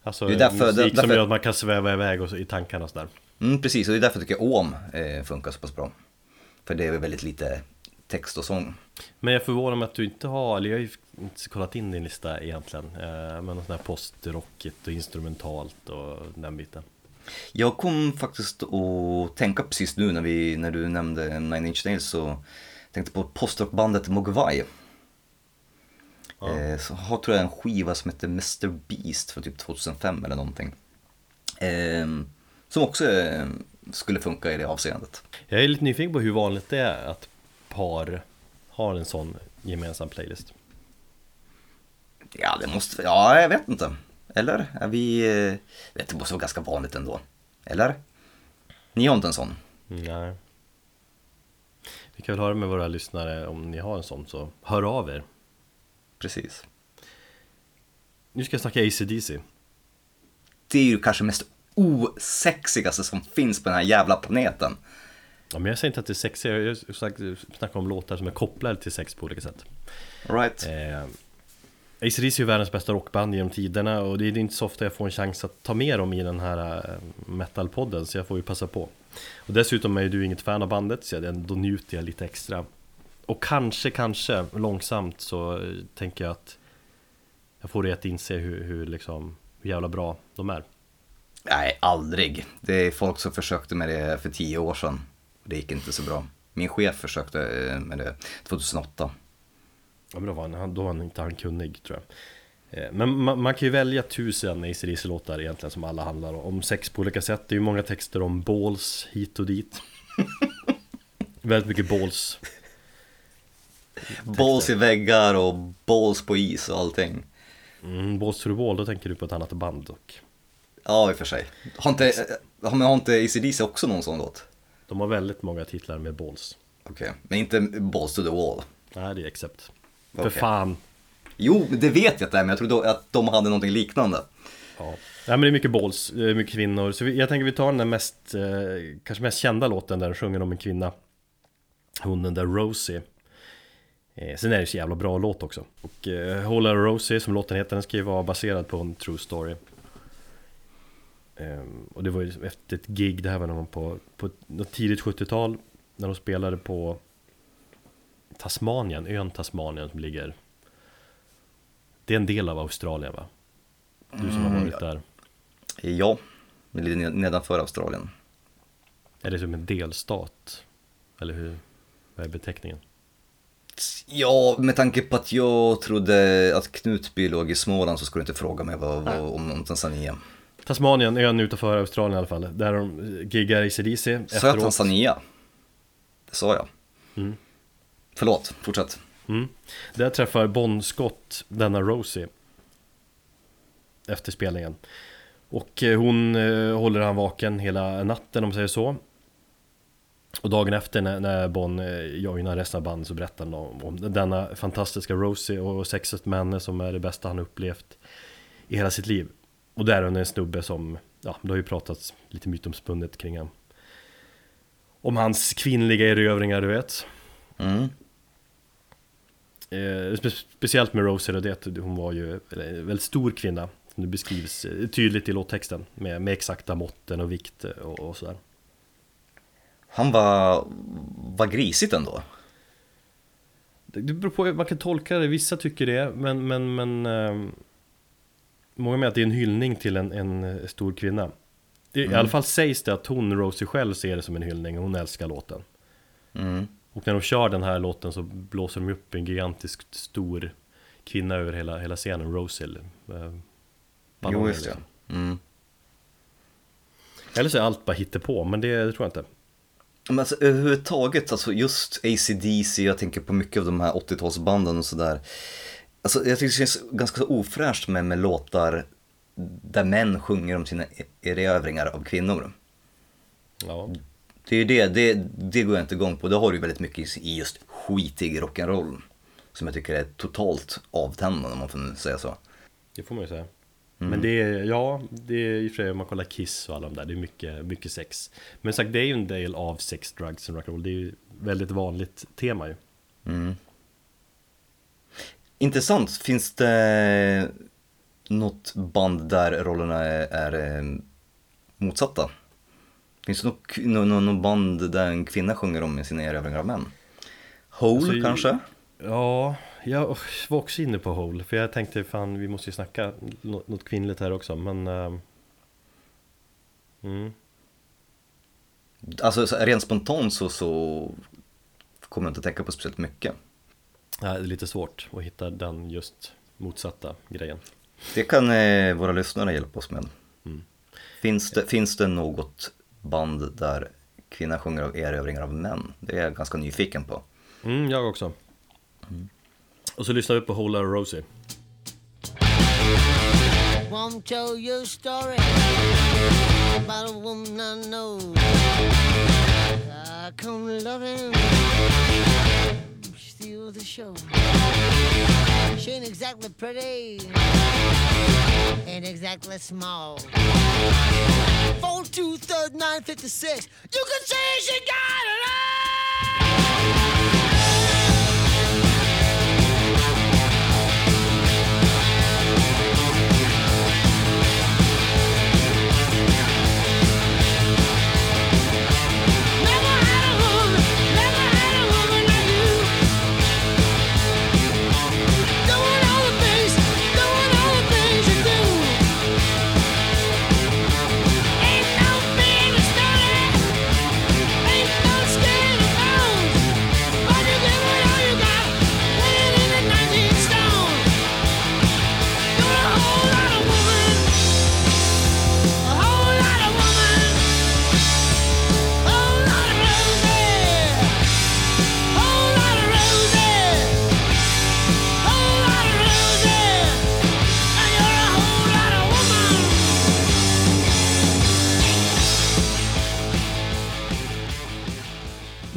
Alltså
Det är därför-
musik
därför-
som gör att man kan sväva iväg och i tankarna och sådär
Mm, precis, och det är därför tycker jag Om eh, funkar så pass bra. För det är väldigt lite text och sång.
Men jag förvånar mig att du inte har, eller jag har ju inte kollat in din lista egentligen eh, Men något sånt här postrockigt och instrumentalt och den biten
Jag kom faktiskt att tänka precis nu när, vi, när du nämnde Nine Inch Nails så tänkte på postrockbandet Mogwai.
Ja.
Eh, så har tror jag en skiva som heter Mr Beast för typ 2005 eller någonting. Eh, som också eh, skulle funka i det avseendet.
Jag är lite nyfiken på hur vanligt det är att par har en sån gemensam playlist
Ja, det måste, ja jag vet inte. Eller? Är vi, eh, det måste vara ganska vanligt ändå. Eller? Ni har inte en sån?
Nej Vi kan väl höra med våra lyssnare om ni har en sån så hör av er
Precis.
Nu ska jag snacka ACDC
Det är ju kanske mest osexigaste som finns på den här jävla planeten.
Ja, men jag säger inte att det är sexigt, jag snackat om låtar som är kopplade till sex på olika sätt
Right.
eh, ACDC är ju världens bästa rockband genom tiderna och det är inte så ofta jag får en chans att ta med dem i den här eh, metalpodden så jag får ju passa på Och dessutom är ju du inget fan av bandet så jag, då njuter jag lite extra Och kanske, kanske långsamt så eh, tänker jag att jag får dig att inse hur, hur, liksom, hur jävla bra de är
Nej, aldrig. Det är folk som försökte med det för tio år sedan. Det gick inte så bra. Min chef försökte eh, med det 2008.
Ja men då var han, då var han inte han kunnig tror jag Eh, Men man, man kan ju välja tusen ACDC-låtar egentligen som alla handlar om sex på olika sätt Det är ju många texter om balls hit och dit Väldigt mycket balls
Balls i väggar och balls på is och allting.
mm, Balls to the wall, då tänker du på ett annat band och
Ja, i och för sig. Har inte, eh, har, har inte ACDC också någon sån låt?
De har väldigt många titlar med balls
Okej, men inte balls to the wall.
Nej det är accept För
Okej.
fan
Jo, det vet jag är, men jag trodde att de hade någonting liknande.
Ja. Nej men det är mycket balls, det är mycket kvinnor Så jag tänker vi tar den där mest, eh, kanske mest kända låten där den sjunger om en kvinna Hon den där Rosie eh, Sen är det så jävla bra låt också Och eh, Hola Rosie som låten heter, den ska ju vara baserad på en true story och det var ju efter ett gig, det här var någon på, på något tidigt 70-tal När de spelade på Tasmanien, ön Tasmanien som ligger Det är en del av Australien va? Du som har varit där
Ja, det ligger ned- nedanför Australien.
Är det som en delstat? Eller hur? Vad är beteckningen?
Ja, med tanke på att jag trodde att Knutby låg i Småland så skulle du inte fråga mig vad, vad, om, om Tanzania. Tasmanien,
ön utanför Australien i alla fall Där de giggar i CDC
Sa jag Tanzania? Det sa jag.
Mm.
Förlåt, fortsätt.
Mm. Där träffar Bon Scott denna Rosie Efter spelningen Och eh, hon eh, håller han vaken hela natten om man säger så Och dagen efter när, när Bon eh, joinar resten av bandet så berättar han om, om denna fantastiska Rosie och sexet med henne som är det bästa han upplevt i hela sitt liv Och där är en snubbe som, ja det har ju pratats lite mytomspunnet kring han Om hans kvinnliga erövringar du vet
Mm.
Eh, spe speciellt med Rosie och det att hon var ju en väldigt stor kvinna som det beskrivs eh, tydligt i låttexten med, med exakta måtten och vikt eh, och, och sådär.
Han var, var grisigt ändå.
Det det beror på man kan tolka det, vissa tycker det men, men, men eh, Många menar att det är en hyllning till en, en eh, stor kvinna det, I alla fall sägs det att hon, Rosie själv, ser det som en hyllning och hon älskar låten
Mm.
Och när de kör den här låten så blåser de upp en gigantisk stor kvinna över hela, hela scenen, Rosie eh,
Jo, just det.
liksom.
Mm.
Eller så är allt bara hittepå, men det, det tror jag inte
Men alltså överhuvudtaget, alltså just ACDC, jag tänker på mycket av de här 80-talsbanden och sådär. Alltså jag tycker det känns ganska ofräscht med, med låtar där män sjunger om sina e- erövringar av kvinnor.
Ja,
Det är det, det, det går jag inte igång på. Det har du ju väldigt mycket i just skitig rock'n'roll. Som jag tycker är totalt avtändande om man får säga så.
det får man ju säga
Mm.
Men det är, ja, det är i och för sig om man kollar Kiss och alla de där, det är mycket, mycket sex Men sagt, det är ju en del av sex, drugs and rock'n'roll Det är ju väldigt vanligt tema ju
Mm. Intressant, finns det något band där rollerna är, är eh, motsatta? Finns det något, något, något band där en kvinna sjunger om sina erövringar av män? Hole
Alltså,
kanske?
Ja, jag var också inne på Hole För jag tänkte fan, vi måste ju snacka nå- något kvinnligt här också Men ehm, mm.
Alltså så- rent spontant så, så kommer jag inte att tänka på speciellt mycket.
Ja, det är lite svårt att hitta den just motsatta grejen
Det kan eh, våra lyssnare hjälpa oss med.
Mm.
Finns, det, finns det något band där kvinnan sjunger av erövringar av män? Det är jag ganska nyfiken på.
Mm, jag också Och så lyssnar vi på Hole och Rosie
Won't tell you a story about a woman I know. I come loving, steal the show. She ain't exactly pretty, ain't exactly small. Four two third nine fifty six. You can say she got it all.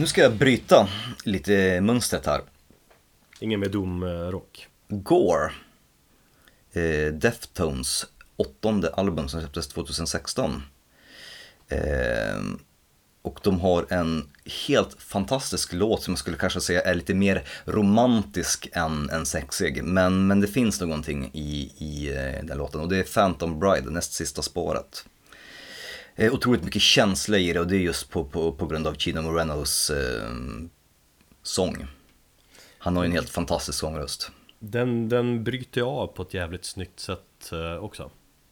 Nu ska jag bryta lite mönstret här.
Ingen med domrock
Gore, eh, Deftones åttonde album som släpptes 2016. Eh, och de har en helt fantastisk låt som jag skulle kanske säga är lite mer romantisk än, än sexig. Men, men det finns någonting i, i eh, den låten och det är Phantom Bride, näst sista spåret. Eh, otroligt mycket känsla i det och det är just på, på, på grund av Chino Morenos eh, sång. Han har ju en helt fantastisk sångröst.
Den, den bryter av på ett jävligt snyggt sätt eh, också.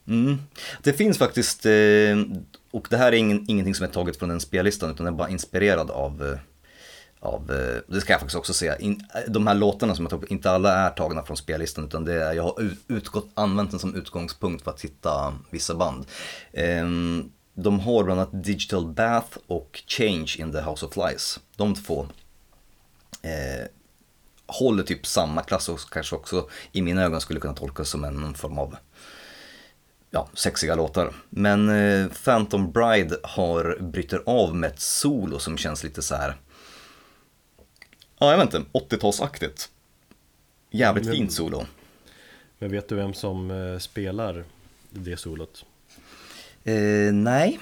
Mm. Det finns faktiskt, eh, och det här är ingen, ingenting som är taget från den spellistan utan den är bara inspirerad av, eh, av det ska jag faktiskt också säga, In, de här låtarna som jag tog inte alla är tagna från spellistan utan det är, jag har ut- utgått, använt den som utgångspunkt för att hitta vissa band. Ehm, De har bland annat Digital Bath och Change in the House of Flies. De två eh, håller typ samma klass och kanske också i mina ögon skulle kunna tolkas som en form av ja, sexiga låtar. Men eh, Phantom Bride har bryter av med ett solo som känns lite så här. Ja, jag vet inte, 80-talsaktigt. Jävligt
Men-
fint solo.
Men vet du vem som eh, spelar det solot?
Eh, nej.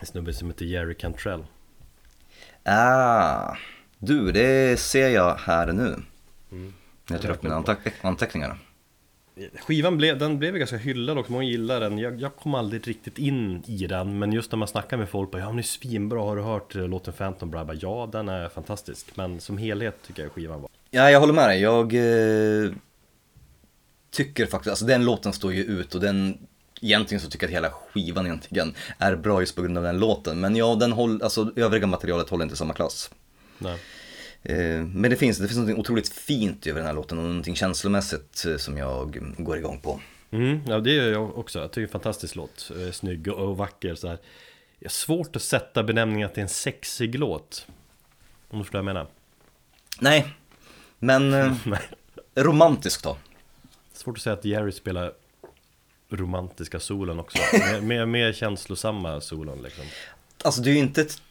En snubbe som heter Jerry Cantrell.
Ah, du, det ser jag här nu.
Mm.
Jag tar upp mina anteck- anteckningar.
Skivan blev, den blev ganska hyllad och många gillar den. Jag, jag kom aldrig riktigt in i den, men just när man snackar med folk bara ja, den är svinbra, har du hört eh, låten Phantom Bride? Bara, Ja, den är fantastisk, men som helhet tycker jag skivan var.
Ja, jag håller med dig. Jag eh, tycker faktiskt, alltså den låten står ju ut och den, egentligen så tycker jag att hela skivan egentligen är bra just på grund av den låten. Men ja, den håller, alltså övriga materialet håller inte samma klass.
Nej.
Eh, men det finns, det finns något otroligt fint över den här låten och någonting känslomässigt eh, som jag går igång på.
Mm, ja, det gör jag också. Jag tycker det är en fantastisk låt. Eh, Snygg och vacker så här. Det är svårt att sätta benämningen att det är en sexig låt. Om du förstår vad jag menar.
Nej, men romantisk då.
Svårt att säga att Jerry spelar romantiska solon också. Mer, mer, mer känslosamma solon liksom.
Alltså det är ju inte ett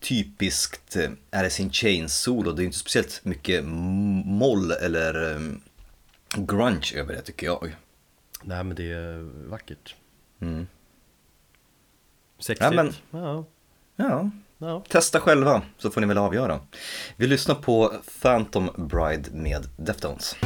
typiskt eh, Alice in Chains solo, det är ju inte speciellt mycket moll eller eh, grunge över det tycker jag.
Nej men det är vackert.
Mm.
Sexigt.
Ja, men-
ja.
Ja,
ja.
testa själva så får ni väl avgöra. Vi lyssnar på Phantom Bride med Deftones.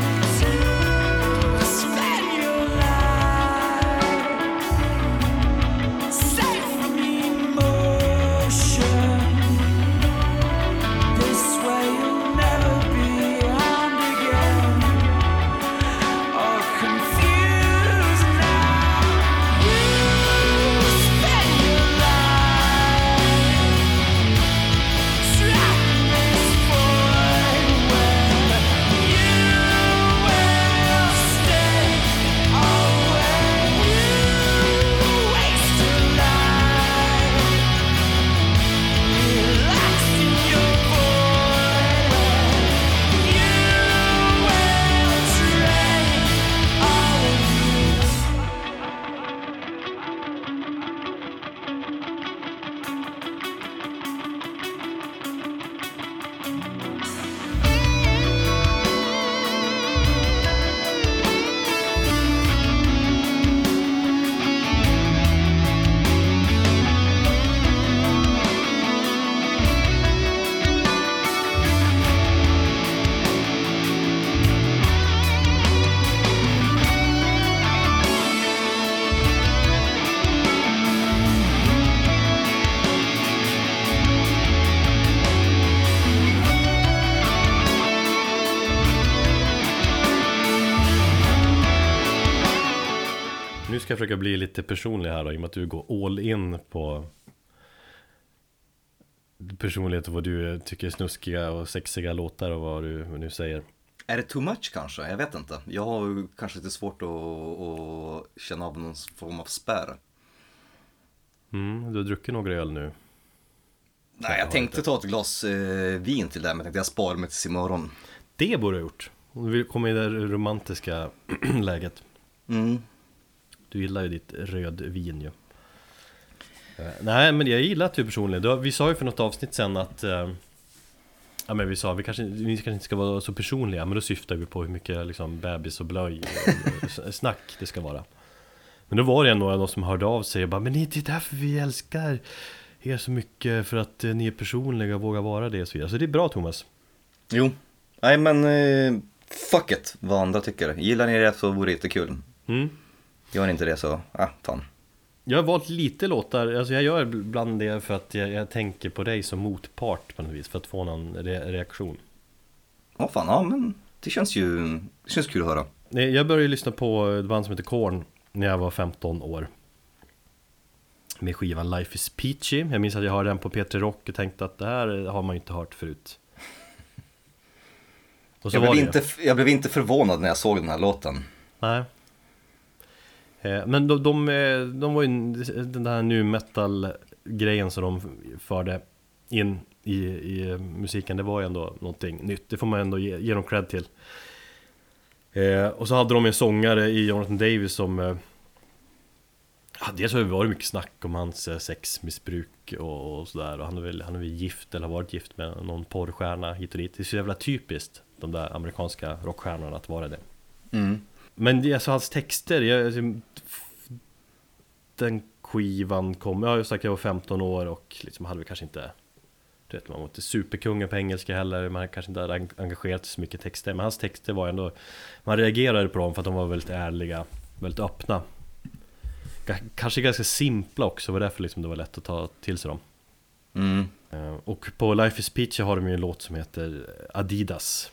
Ska jag försöka bli lite personlig här då, i och med att du går all in på personlighet och vad du tycker är snuskiga och sexiga låtar och vad du nu säger.
Är det too much kanske? Jag vet inte. Jag har kanske lite svårt att, att känna av någon form av spärr.
Mm, du har druckit några öl nu.
Nej, jag tänkte ta ett glas eh, vin till det här men jag tänkte jag sparar mig tills imorgon.
Det borde du ha gjort. Om du vill komma i det romantiska läget.
Mm.
Du gillar ju ditt rödvin ju. Eh, Nej men jag gillar att du personligen, Du har- vi sa ju för något avsnitt sen att eh, Ja men vi sa vi kanske, vi kanske inte ska vara så personliga men då syftar vi på hur mycket liksom bebis och blöj och snack det ska vara Men då var det ändå några som hörde av sig och bara Men det är därför vi älskar er så mycket för att eh, ni är personliga och vågar vara det och så vidare Så det är bra Thomas
Jo. Nej men eh, fuck it vad andra tycker. Gillar ni det så vore det jättekul.
mm.
Gör ni inte det så, ah fan.
Jag har valt lite låtar, alltså jag gör ibland det för att jag, jag tänker på dig som motpart på något vis, för att få någon re reaktion.
Ja, fan, ja men det känns ju, det känns kul att höra.
Jag började lyssna på ett band som heter Korn när jag var 15 år. Med skivan Life is Peachy. Jag minns att jag hörde den på P3 Rock och tänkte att det här har man ju inte hört förut. Och så
Jag blev, inte, jag blev inte förvånad när jag såg den här låten.
Nej. Eh, men de, de, eh, de var ju den där nu metal grejen som de förde in i, i eh, musiken, det var ju ändå någonting nytt. Det får man ändå ge, ge dem cred till. Eh, och så hade de en sångare i Jonathan Davis som eh, Dels har det varit mycket snack om hans eh, sexmissbruk och, och sådär och han är, väl, han är väl gift eller har varit gift med någon porrstjärna hit och dit Det är så jävla typiskt de där amerikanska rockstjärnorna att vara det
Mm
men alltså hans texter, jag, alltså, den skivan kom, jag har ju sagt jag var 15 år och liksom hade väl kanske inte du vet, man var inte superkungen på engelska heller, man kanske inte hade en- engagerat sig så mycket i texter. Men hans texter var ändå, man reagerade på dem för att de var väldigt ärliga, väldigt öppna. Ga- Kanske ganska simpla också, var därför liksom det var lätt att ta till sig dem.
Mm.
Eh, Och på Life is Peachy har de ju en låt som heter Adidas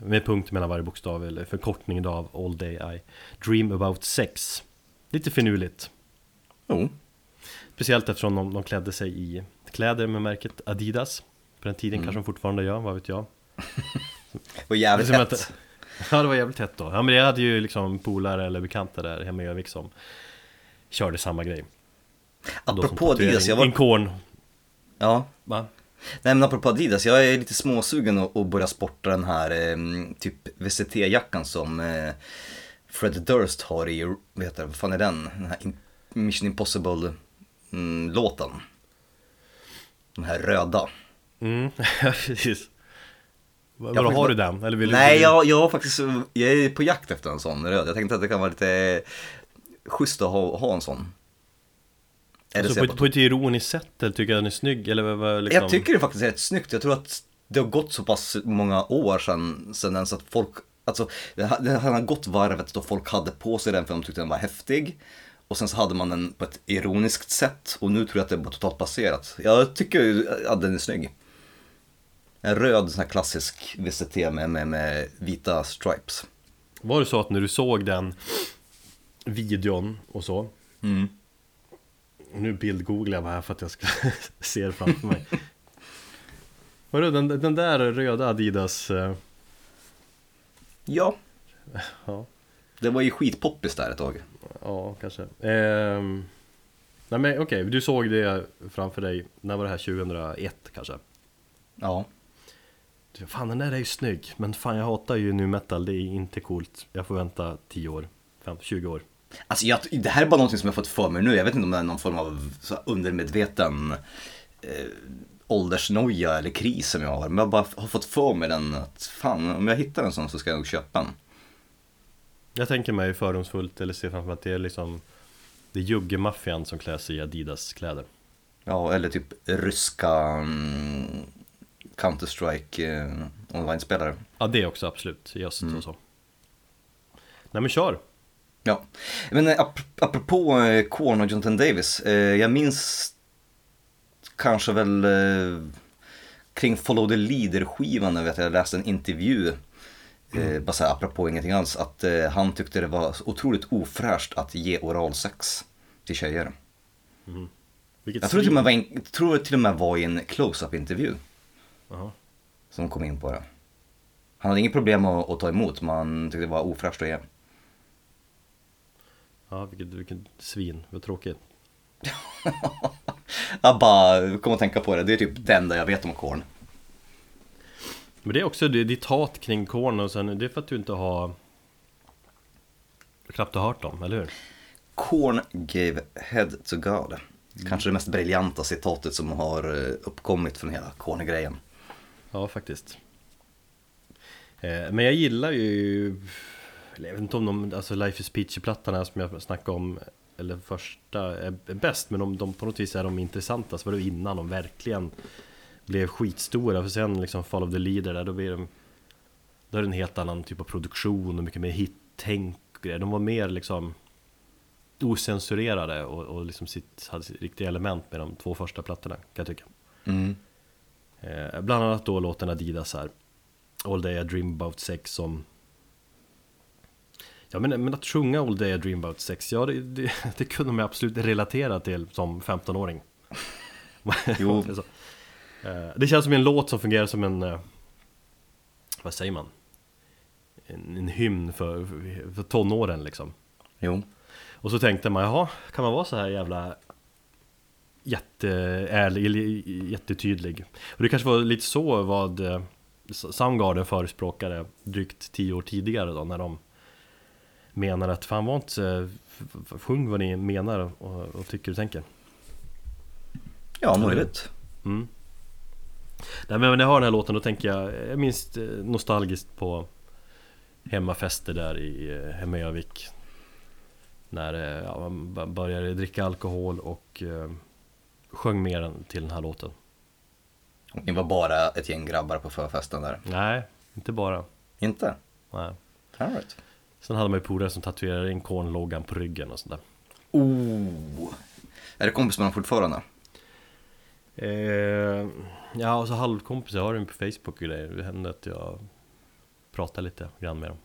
Med punkt mellan varje bokstav eller förkortning av All Day I Dream About Sex Lite finurligt
Jo.
Speciellt eftersom de, de klädde sig i kläder med märket Adidas På den tiden kanske de fortfarande gör, vad vet jag
Och jävligt hett.
att- Ja det var jävligt hett då Ja men jag hade ju liksom polare eller bekanta där hemma i Örnsköldsvik som Körde samma grej
Apropå Adidas, jag var...
Korn
Ja.
Va?
Nej men apropå Adidas, jag är lite småsugen att, börja sporta den här eh, typ VCT-jackan som eh, Fred Durst har i, vad heter vad fan är den? Den här Mission Impossible-låten. Den här röda.
Mm, precis
får-
har du den? Eller vill
Nej,
du-
jag, jag har faktiskt, jag är på jakt efter en sån röd. Jag tänkte att det kan vara lite schysst att ha, ha en sån.
Alltså
så
på, på ett ironiskt sätt, eller tycker jag den är snygg? Eller vad, liksom...
jag tycker det faktiskt är rätt snyggt. Jag tror att det har gått så pass många år sedan, sedan den så att folk, alltså det har, gått varvet då folk hade på sig den för de tyckte den var häftig. Och sen så hade man den på ett ironiskt sätt och nu tror jag att det är totalt passerat. Jag tycker att den är snygg. En röd sån här klassisk VCT med, med, med vita stripes.
Var det så att när du såg den videon och så
Mm.
Nu bildgooglar jag bara här för att jag ska se det framför mig. Vadå, den, den där röda Adidas eh,
Ja,
Ja,
det var ju skitpoppis där ett tag.
ja kanske. Ehm, Nej men okej, du såg det framför dig. När var det här? 2001 kanske?
Ja.
Fan den där är ju snygg. Men fan jag hatar ju nu metal, det är inte coolt. Jag får vänta 10 år, 15, 20 år
Alltså jag, det här är bara någonting som jag fått för mig nu. Jag vet inte om det är någon form av undermedveten eh, åldersnoja eller kris som jag har. Men jag bara har fått för mig den att fan om jag hittar en sån så ska jag nog köpa en.
Jag tänker mig fördomsfullt eller ser framför mig att det är liksom Det är juggemaffian som klär sig i Adidas kläder
Ja, eller typ ryska mm, Counter-Strike eh, online-spelare.
Ja det också absolut, i öst
Mm.
och så Nej men kör!
Ja, men eh, ap apropå eh, Korn och Jonathan Davis. Eh, jag minns kanske väl kring Follow the Leader-skivan, jag vet jag läste en intervju. Eh, bara så här, apropå ingenting alls, att han tyckte det var otroligt ofräscht att ge oralsex till tjejer.
Vilket
Jag tror till och med jag tror till och med var i en close-up intervju som kom in på det. Han hade inget problem att, att ta emot, men han tyckte det var ofräscht att ge.
Ja vilket, vilket svin, vad tråkigt
Jag bara kom att tänka på det, det är typ det enda jag vet om Korn.
Men det är också det, ditt hat kring Korn och sen det är för att du inte har Knappt har hört dem, eller hur?
Korn gave head to God. Kanske det mest briljanta citatet som har eh, uppkommit från hela Korn-grejen.
Ja faktiskt eh, Men jag gillar ju eller Jag vet inte om de, alltså Life is Peachy-plattan som jag snackade om Eller första är är bäst men de, de på något vis är de intressantast Var det innan de verkligen blev skitstora För sen liksom Fall of the Leader där då blir de Då är det en helt annan typ av produktion och mycket mer hit-tänk och grejer. De var mer liksom osensurerade och, och liksom sitt, hade sitt riktiga element med de två första plattorna kan jag tycka.
Mm.
Eh, bland annat då låten Adidas här All Day I Dream About Sex som Ja men, men att sjunga All Day I Dream About Sex, ja det, det, det kunde man absolut relatera till som 15-åring
Jo.
Det. Eh, Det känns som en låt som fungerar som en eh, Vad säger man? En, en hymn för, för tonåren liksom
Jo.
och så tänkte man, jaha, kan man vara så här jävla jätteärlig, eller jättetydlig? Och det kanske var lite så vad eh, Soundgarden förespråkade drygt tio år tidigare då, när de menar att fan var inte, f- sjung vad ni menar och, och tycker och tänker.
Ja, möjligt.
Mm. Nej, men när jag hör den här låten då tänker jag, jag minns eh, nostalgiskt på hemmafester där i eh, hemma i Övik När eh, ja, man började dricka alkohol och eh, sjöng mer till den här låten
Och Ni var bara ett gäng grabbar på förfesten där.
Nej, inte bara
Inte?
Nej.
All right.
Sen hade man ju polare som tatuerade in Korn-loggan på ryggen och sådär
Oh. Är det kompis med dem fortfarande?
eh, Ja, och så halvkompisar, jag har dem på Facebook och grejer Det händer att jag pratar lite grann med dem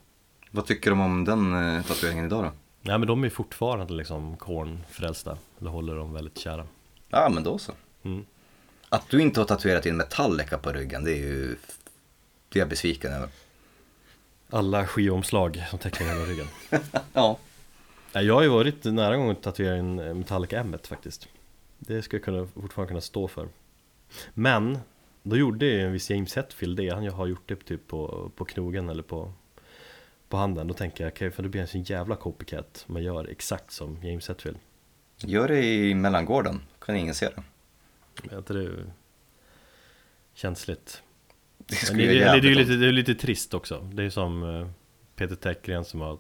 Vad tycker de om den eh, tatueringen idag då?
Nej men de är fortfarande liksom Korn-frälsta Eller håller dem väldigt kära
Ja, men då så.
Mm.
Att du inte har tatuerat in Metallica på ryggen, det är ju... Det är jag besviken över.
Alla skivomslag som täcker hela ryggen.
Ja.
Jag har ju varit nära gång att tatuera in eh, Metallica M faktiskt. Det ska jag kunna, fortfarande kunna stå för. Men Då gjorde ju en viss James Hetfield det. Han har gjort det typ på, på knogen eller på På handen. Då tänker jag, okej för då blir en sån jävla copycat Man gör exakt som James Hetfield.
Gör det i mellangården, kan ingen se det.
Jag tror det är Känsligt
Det skulle
det,
jag
det, det, är lite, det är lite trist också Det är som eh, Peter Täckgren som har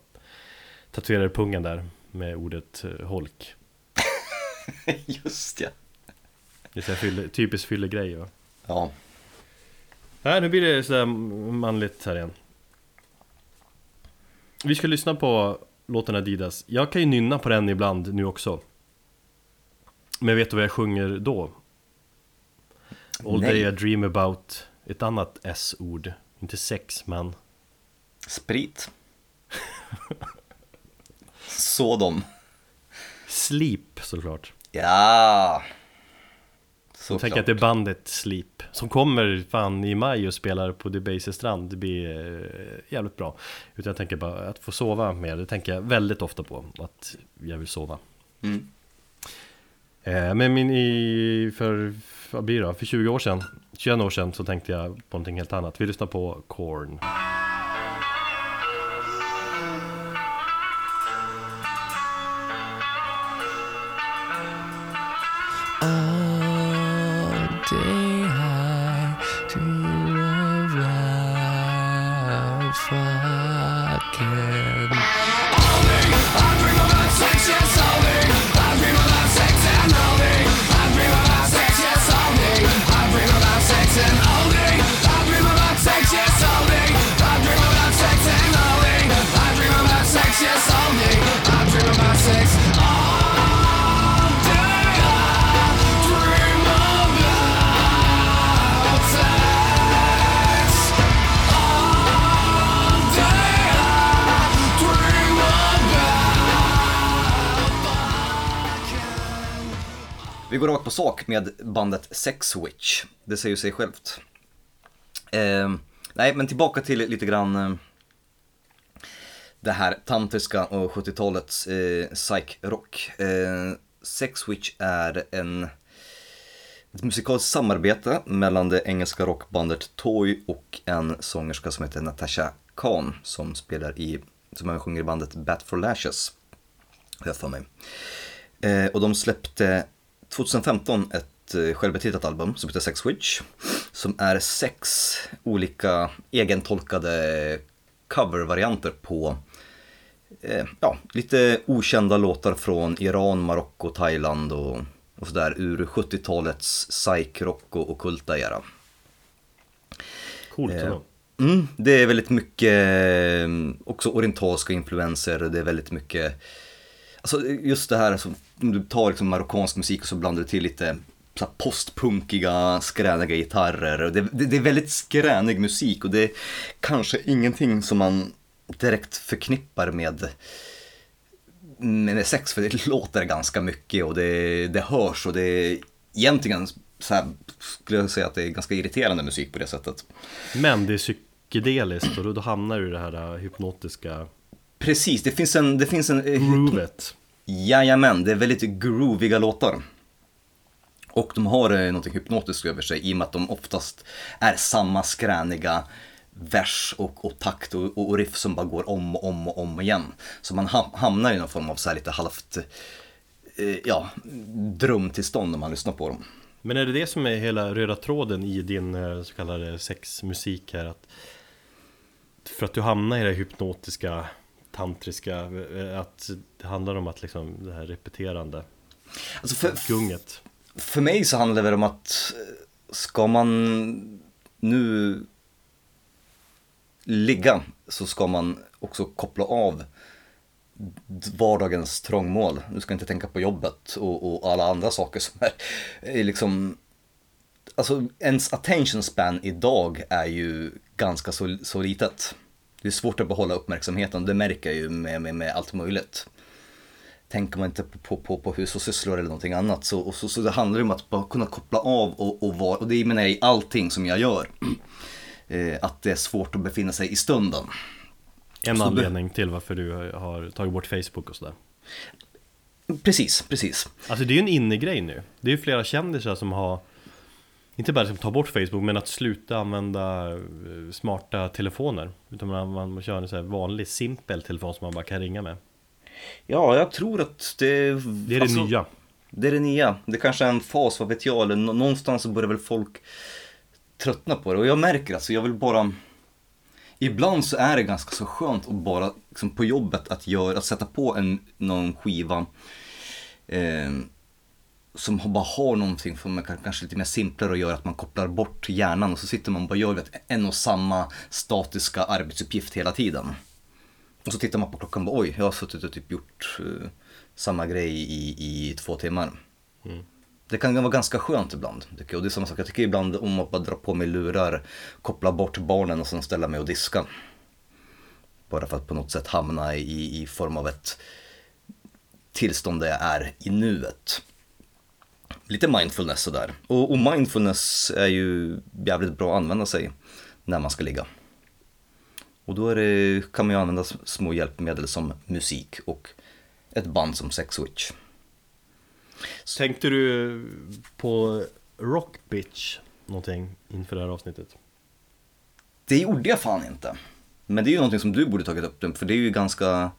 Tatuerat pungen där Med ordet eh, holk
om. Just ja.
Det är så typiskt fyllegrej va?
Ja.
Nej, nu blir det sådär manligt här igen Vi ska lyssna på låten Adidas Jag kan ju nynna på den ibland nu också Men vet du vad jag sjunger då? All
Nej.
day I dream about Ett annat S-ord Inte sex men
Sprit. Så de.
Sleep såklart
Ja.
Så
Så
tänker jag att det är bandet Sleep Som kommer fan i maj och spelar på Debaser strand Det blir eh, jävligt bra Utan jag tänker bara att få sova mer Det tänker jag väldigt ofta på Att jag vill sova
Mm.
eh, Men min i, för, vad blir det då? För 20 år sedan 21 år sedan så tänkte jag på någonting helt annat Vi lyssnar på Korn
sak med bandet Sex Witch. Det säger ju sig självt. Eh, nej, men tillbaka till lite grann eh, det här tantriska och 70-talets eh, psych-rock. Eh, Sex Witch är en, ett musikaliskt samarbete mellan det engelska rockbandet Toy och en sångerska som heter Natasha Khan som spelar i, som även sjunger i bandet Bat for Lashes. Har jag för mig. Eh, och de släppte 2015 ett eh, självbetitlat album som heter Sex Switch. Som är sex olika egentolkade covervarianter på eh, ja, lite okända låtar från Iran, Marocko, Thailand och, och sådär ur 70-talets psych-rock och ockulta era.
Coolt
Eh. Mm, det är väldigt mycket eh, också orientalska influenser, det är väldigt mycket Alltså just det här som, om du tar liksom marockansk musik och så blandar du till lite postpunkiga, skräniga gitarrer. Det, det, det är väldigt skränig musik och det är kanske ingenting som man direkt förknippar med, med sex, för det låter ganska mycket och det, det hörs och det är egentligen så här, skulle jag säga att det är ganska irriterande musik på det sättet.
Men det är psykedeliskt och då, hamnar du i det här äh, hypnotiska
Precis, det finns en, det finns en eh,
groovet.
Jajamän, det är väldigt grooviga låtar. Och de har eh, något hypnotiskt över sig i och med att de oftast är samma skräniga vers och, och takt och, och riff som bara går om och om och om igen. Så man ham- hamnar i någon form av så lite halvt, eh, ja, drömtillstånd när man lyssnar på dem.
Men är det det som är hela röda tråden i din eh, så kallade sexmusik här? Att för att du hamnar i det hypnotiska, tantriska, eh, att det handlar om att liksom det här repeterande
Alltså för,
gunget.
för mig så handlar det väl om att eh, ska man nu ligga så ska man också koppla av vardagens trångmål. Du ska inte tänka på jobbet och, och alla andra saker som är, är liksom Alltså ens attention span idag är ju ganska så, så litet. Det är svårt att behålla uppmärksamheten, det märker jag ju med, med, med allt möjligt. Tänker man inte på, på, på, på hushållssysslor eller någonting annat så, och så, så det handlar det om att bara kunna koppla av och, och vara, och det menar jag i allting som jag gör. Eh, att det är svårt att befinna sig i stunden.
En
Så
anledning till varför du har tagit bort Facebook och sådär.
Precis, precis.
Alltså det är ju en innegrej nu. Det är ju flera kändisar som har inte bara som tar bort Facebook men att sluta använda eh, smarta telefoner. Utan man, man kör en här vanlig simpel telefon som man bara kan ringa med.
Ja, jag tror att det...
Det är det nya.
Det är det nya. Det kanske är en fas, vad vet jag, eller nå- någonstans så börjar väl folk tröttna på det. Och jag märker alltså, jag vill bara... Ibland så är det ganska så skönt att bara liksom, på jobbet att, göra, att sätta på en, någon skiva eh, som bara har någonting som är kan- kanske lite mer simplare och gör att man kopplar bort hjärnan och så sitter man och bara gör en och samma statiska arbetsuppgift hela tiden. Och så tittar man på klockan och bara, oj, jag har suttit och typ gjort eh, samma grej i, i två timmar. Det kan vara ganska skönt ibland. Tycker jag. Och det är samma sak, jag tycker ibland om att bara dra på mig lurar, koppla bort barnen och sen ställa mig och diska. Bara för att på något sätt hamna i, i form av ett tillstånd där jag är i nuet. Lite mindfulness sådär. Och, och mindfulness är ju jävligt bra att använda sig när man ska ligga. Och då det, kan man ju använda små hjälpmedel som musik och ett band som Sex Witch.
Tänkte du på Rock Bitch någonting inför det här avsnittet?
Det gjorde jag fan inte. Men det är ju någonting som du borde tagit upp, för det är ju ganska...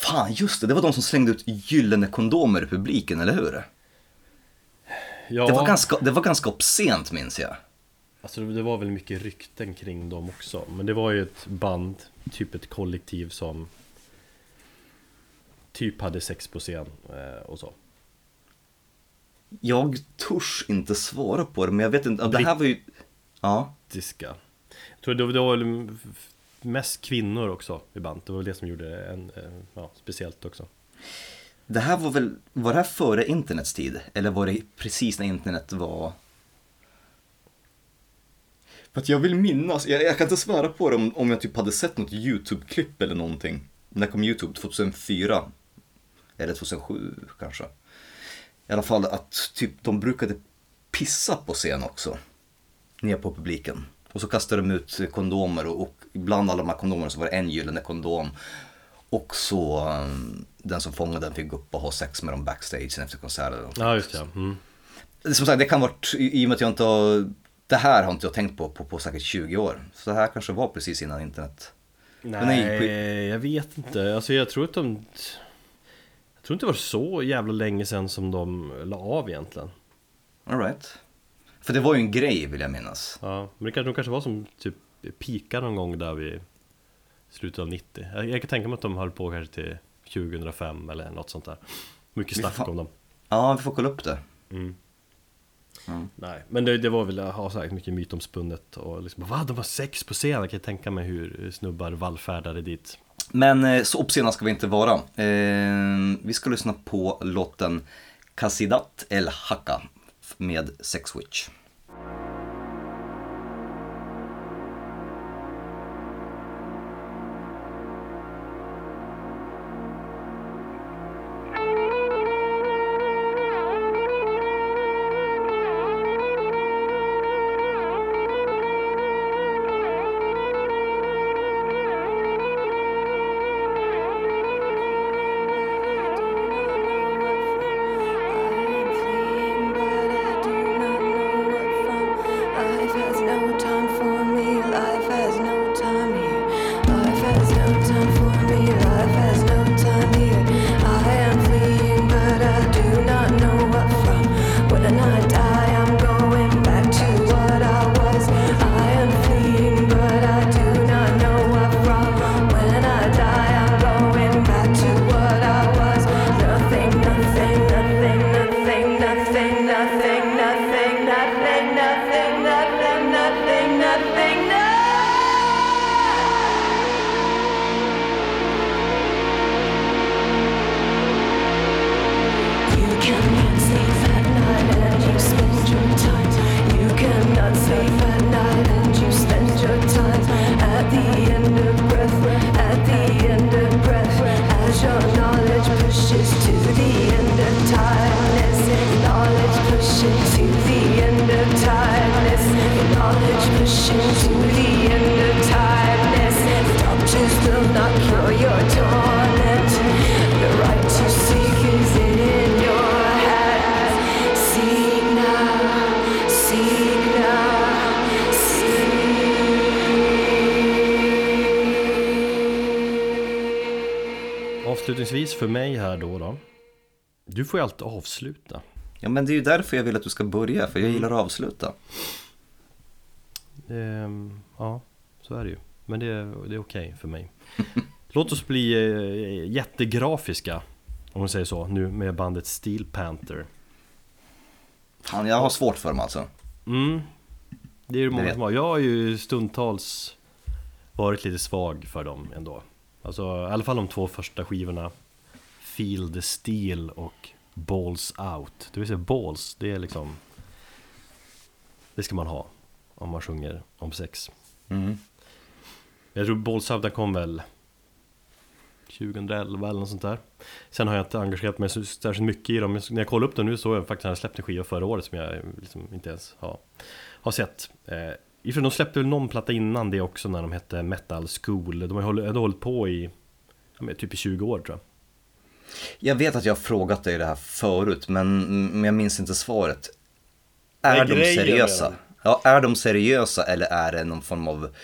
Fan, just det, det var de som slängde ut gyllene kondomer i publiken, eller hur?
Ja,
Det, var ganska, det var ganska obscent minns jag.
alltså det var väl mycket rykten kring dem också. Men det var ju ett band, typ ett kollektiv som typ hade sex på scen eh, och så.
Jag törs inte svara på det, men jag vet inte, det här var ju... Ja.
Jag tror det var, det var väl mest kvinnor också i band. Det var väl det som gjorde det en, eh, ja, speciellt också.
Det här var väl, var det här före internets tid? Eller var det precis när internet var... För att jag vill minnas, jag, jag kan inte svära på det om, om jag typ hade sett något YouTube-klipp eller någonting. När kom YouTube? 2004? Eller 2007 kanske? I alla fall att typ de brukade pissa på scen också. Ner på publiken. Och så kastade de ut kondomer och, och bland alla de här kondomerna så var det en gyllene kondom. Och så um, den som fångade den fick upp och ha sex med dem backstage efter konserten.
Ja, just det. Mm.
Som sagt, det kan varit, i i och med att jag inte har, det här har inte jag tänkt på, på på säkert 20 år. Så det här kanske var precis innan internet.
Nej,
nej,
jag vet inte. Alltså jag tror att de... Jag tror inte det var så jävla länge sedan som de la av egentligen.
Alright. För det var ju en grej vill jag minnas.
Ja, men det kanske, de kanske var som typ pika någon gång där vid slutet av 90. Jag, jag kan tänka mig att de höll på kanske till 2005 eller något sånt där. Mycket snack
får-
om dem.
Ja, vi får kolla upp det.
Nej, men det, det var väl, jag har sagt mycket mytomspunnet och liksom, va? De har sex på scen? Jag kan tänka mig hur snubbar vallfärdade dit.
Men eh, så obscena ska vi inte vara. Eh, vi ska lyssna på låten Kasidat El Haka med Sex Witch.
Avsluta.
Ja men det är ju därför jag vill att du ska börja, för jag gillar att avsluta.
Ehm, ja, så är det ju. Men det, det är okej för mig. Låt oss bli eh, jättegrafiska, om man säger så, nu med bandet Steel Panther.
Fan, jag har svårt för dem alltså.
Mm, det är ju många som har. Jag har ju stundtals varit lite svag för dem ändå. Alltså i alla fall de två första skivorna. Feel the Steel och Balls Out. Det vill säga balls, det är liksom... Det ska man ha om man sjunger om sex.
Mm.
Jag tror Balls Out den kom väl 2011 eller något sånt där. Sen har jag inte engagerat mig så särskilt mycket i dem. När jag kollade upp dem nu så har jag faktiskt släppt en skiva förra året som jag liksom inte ens har, har sett. Eh, ifrån de släppte väl någon platta innan det också när de hette Metal School. De har hållit, ändå hållit på i ja, typ i 20 år tror jag.
Jag vet att jag har frågat dig det här förut, men, men jag minns inte svaret. Är de seriösa? Ja, är de seriösa eller är det någon form av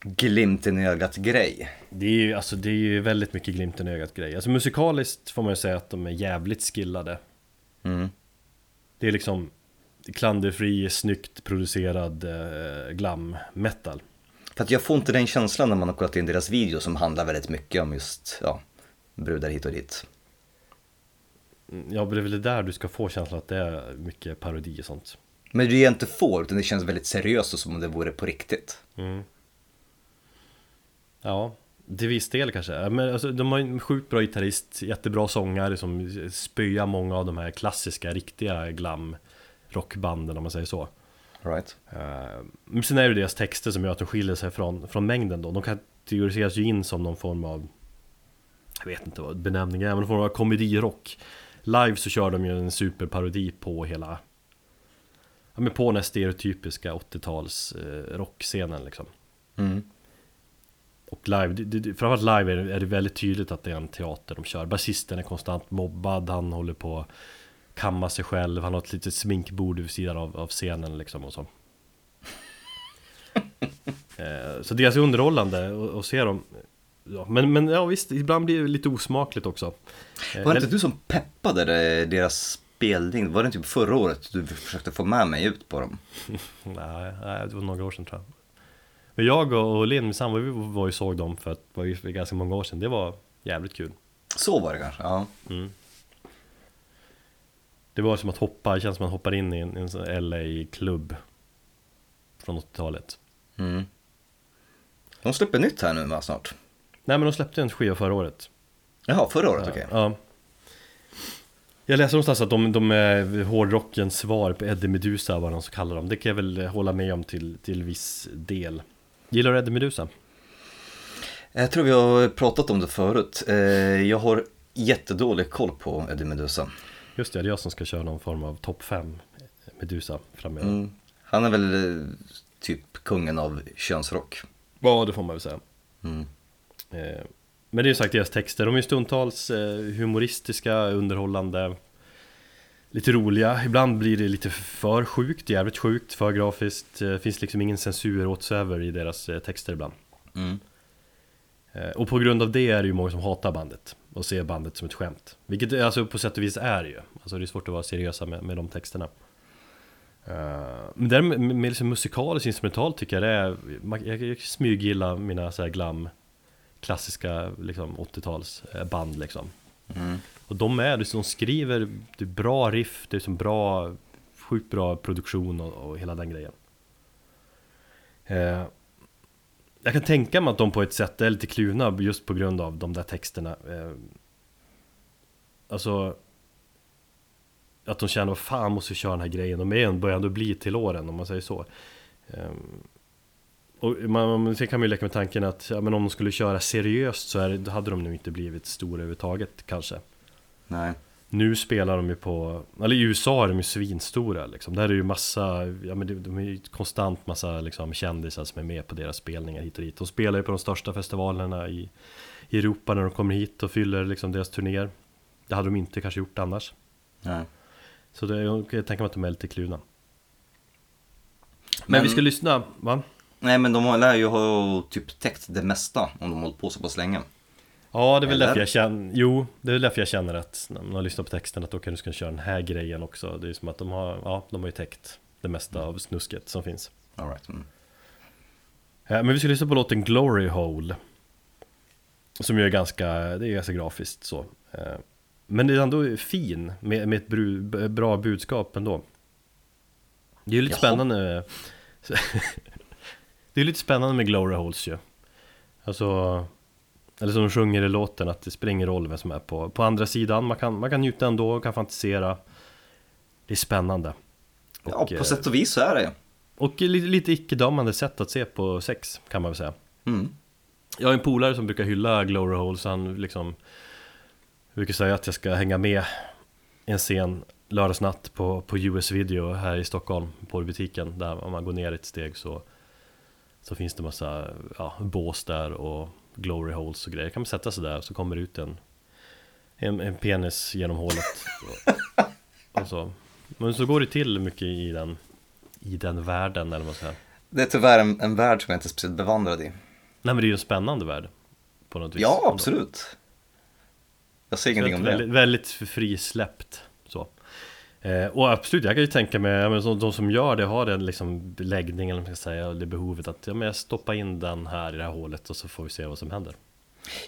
glimten i ögat grej?
Det är ju alltså, det är ju väldigt mycket glimten i ögat grej. Alltså musikaliskt får man ju säga att de är jävligt skillade.
Mm.
Det är liksom klanderfri, snyggt producerad eh, glam metal.
För att jag får inte den känslan när man har kollat in deras video som handlar väldigt mycket om just, ja, brudar hit och dit.
Ja, men det är väl där du ska få känslan att det är mycket parodi och sånt.
Men det jag inte får, utan det känns väldigt seriöst och som om det vore på riktigt.
Ja, till viss del kanske. Ja, Men alltså, de har en sjukt bra gitarrist, jättebra sångare som spöar många av de här klassiska, riktiga glam rockbanden om man säger så.
Right?
Eh, Men sen är det deras texter som gör att de skiljer sig från, från mängden då. De kategoriseras ju in som någon form av Jag vet inte vad benämningen är, men någon form av komedirock Live så kör de ju en superparodi på hela Ja men på den här stereotypiska 80-tals eh, rockscenen liksom.
Mm.
Och live, det, det, framförallt live är det, är det väldigt tydligt att det är en teater de kör. Basisten är konstant mobbad, han håller på att kamma sig själv, han har ett litet sminkbord vid sidan av, av scenen liksom och så. Eh, Så det är ganska underhållande att se dem ja, men, men ja visst, ibland blir det lite osmakligt också Eh,
Var det
eller-
inte du som peppade deras spelning? Var det typ förra året du försökte få med mig ut på dem?
Nej, nej, det var några år sedan tror jag Men jag och Linn, min sambo, vi var ju såg dem för att det var ganska många år sedan Det var jävligt kul
Så var det kanske, ja.
Det var som att hoppa, det känns som att man hoppar in i en, en LA-klubb Från 80-talet
Mm. De släpper nytt här nu va, snart.
Nej men de släppte en skiva förra året.
Jaha, förra året, okej.
Ja. Jag läste någonstans att de, de är hårdrockens svar på Eddie Meduza, vad de så kallar dem. Det kan jag väl hålla med om till, till viss del. Gillar du Eddie Meduza?
Jag tror vi har pratat om det förut. Eh, Jag har jättedålig koll på Eddie Meduza.
Just det, det är jag som ska köra någon form av topp 5 Meduza framöver.
Mm. Han är väl eh, typ kungen av könsrock.
Ja, det får man väl säga.
Mm.
Eh, Men det är ju sagt deras texter, de är ju stundtals eh, humoristiska, underhållande Lite roliga, ibland blir det lite för sjukt, jävligt sjukt, för grafiskt. Det finns liksom ingen censur åtsoever i deras eh, texter ibland.
Mm.
Eh, Och på grund av det är det ju många som hatar bandet Och ser bandet som ett skämt. Vilket alltså på sätt och vis är ju. Alltså det är svårt att vara seriösa med, med de texterna. Eh, Men där med, liksom musikaliskt instrumentalt tycker jag det är Jag, jag smyggillar mina så här glam Klassiska liksom 80-tals eh, band liksom
Mm.
Och de är, de skriver det är bra riff, det är som bra Sjukt bra produktion och, och hela den grejen eh, Jag kan tänka mig att de på ett sätt är lite kluvna just på grund av de där texterna eh, Alltså Att de känner, vad fan måste vi köra den här grejen? De är ändå, börjar ändå bli till åren om man säger så eh, och man, sen kan man ju leka med tanken att ja, men om de skulle köra seriöst så är hade de nog inte blivit stora överhuvudtaget kanske
Nej.
Nu spelar de ju på, eller i USA är de ju svinstora liksom Där är det ju massa, ja men det, de är ju konstant massa liksom kändisar som är med på deras spelningar hit och dit De spelar ju på de största festivalerna i, i Europa när de kommer hit och fyller liksom deras turnéer Det hade de inte kanske gjort annars
Nej.
Så det, jag tänka mig att de är lite kluvna Men,
Men-
vi ska lyssna, va?
Nej men de lär ju ha typ täckt det mesta om de hållit på så pass länge.
Ja, det är väl
Eller?
därför jag känner, jo, det är därför jag känner att när man har lyssnat på texten att då kan du ska köra den här grejen också. Det är som att de har, ja, de har ju täckt det mesta av snusket som finns.
All right. mm.
Eh, Men vi ska lyssna på låten Glory Hole. Som ju är ganska, det är ganska grafiskt så. Eh, Men det är ändå fin med, med ett bru, bra budskap ändå. Det är ju lite
Jaha.
spännande. det är lite spännande med Glory Holes ju. Alltså, eller som de sjunger i låten att det spelar ingen roll vem som är på, på andra sidan. Man kan, man kan njuta ändå, kan fantisera. Det är spännande.
Ja,
Och,
på
eh,
sätt och vis så är det.
och lite, lite icke-dömande sätt att se på sex kan man väl säga.
Mm.
Jag har en polare som brukar hylla Glory Hole så han liksom brukar säga att jag ska hänga med en sen lördagsnatt på, på US Video här i Stockholm på butiken där om man går ner ett steg så så finns det massa ja, bås där och glory holes och grejer. kan man sätta sig där så kommer det ut en en, en penis genom hålet och, och så. Men så går det till mycket i den i den världen eller vad man säger.
Det är tyvärr en, en värld som jag inte är speciellt bevandrad i.
Nej men det är ju en spännande värld på något vis.
Ja, absolut. Jag säger ingenting om
väldigt,
det.
väldigt frisläppt så. Eh, och absolut, jag kan ju tänka mig, ja, men så- de som gör det har den liksom läggningen, man ska säga, och det behovet att ja, men jag stoppar in den här i det här hålet och så får vi se vad som händer.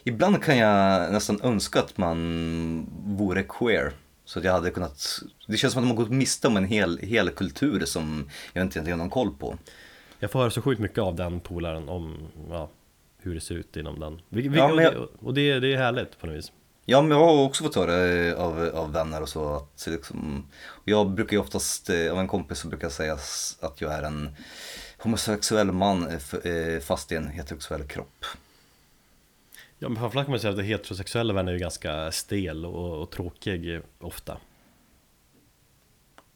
Ibland kan jag nästan önska att man vore queer. Så att jag hade kunnat, det känns som att man gått miste om en hel, hel kultur som jag inte egentligen har någon koll på.
Jag får höra så sjukt mycket av den polaren om ja, hur det ser ut inom den. Vi, vi,
Ja,
och
jag-
det, och det, det är härligt på något vis.
Ja, men jag har också fått höra eh, av, av vänner och så att liksom, jag brukar ju oftast, eh, av en kompis så brukar jag säga att jag är en homosexuell man eh, fast i en heterosexuell kropp.
Ja, men framförallt kan man säga att heterosexuella världen är ju ganska stel och, och tråkig ofta.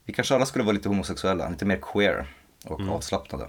Vi kanske alla skulle vara lite homosexuella, lite mer queer och avslappnade.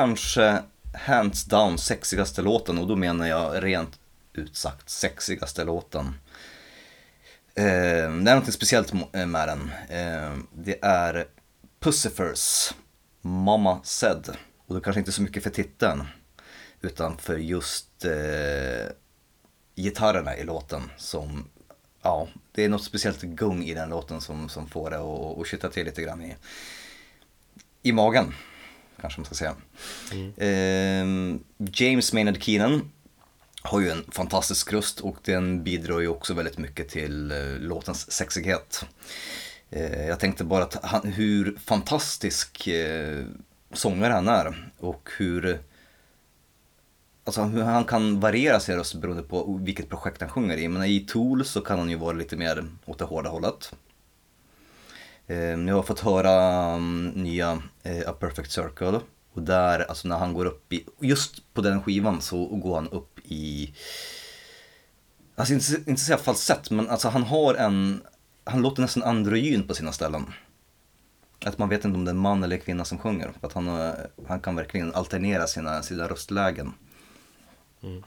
Kanske hands down sexigaste låten och då menar jag rent ut sagt sexigaste låten. Eh, det är något speciellt eh, med den. Eh, det är Pussifers Mama Said. Och det kanske inte så mycket för titeln. Utan för just eh, gitarrerna i låten som, ja, det är något speciellt gung i den låten som, som får det att, att kittla till lite grann i, i magen. Kanske man ska säga. Eh, James Maynard Keenan har ju en fantastisk röst och den bidrar ju också väldigt mycket till eh, låtens sexighet. Eh, jag tänkte bara att han, hur fantastisk eh, sångare han är och hur Alltså hur han kan variera sin röst beroende på vilket projekt han sjunger i. Men i Tool så kan han ju vara lite mer åt det hårda hållet. Eh, Jag har fått höra um, nya eh, A Perfect Circle. Och där, alltså när han går upp i, just på den skivan så går han upp i, alltså inte, inte säga falsett, men alltså han har en, han låter nästan androgyn på sina ställen. Att man vet inte om det är en man eller kvinna som sjunger. För att han, eh, han kan verkligen alternera sina, sina röstlägen. Mm.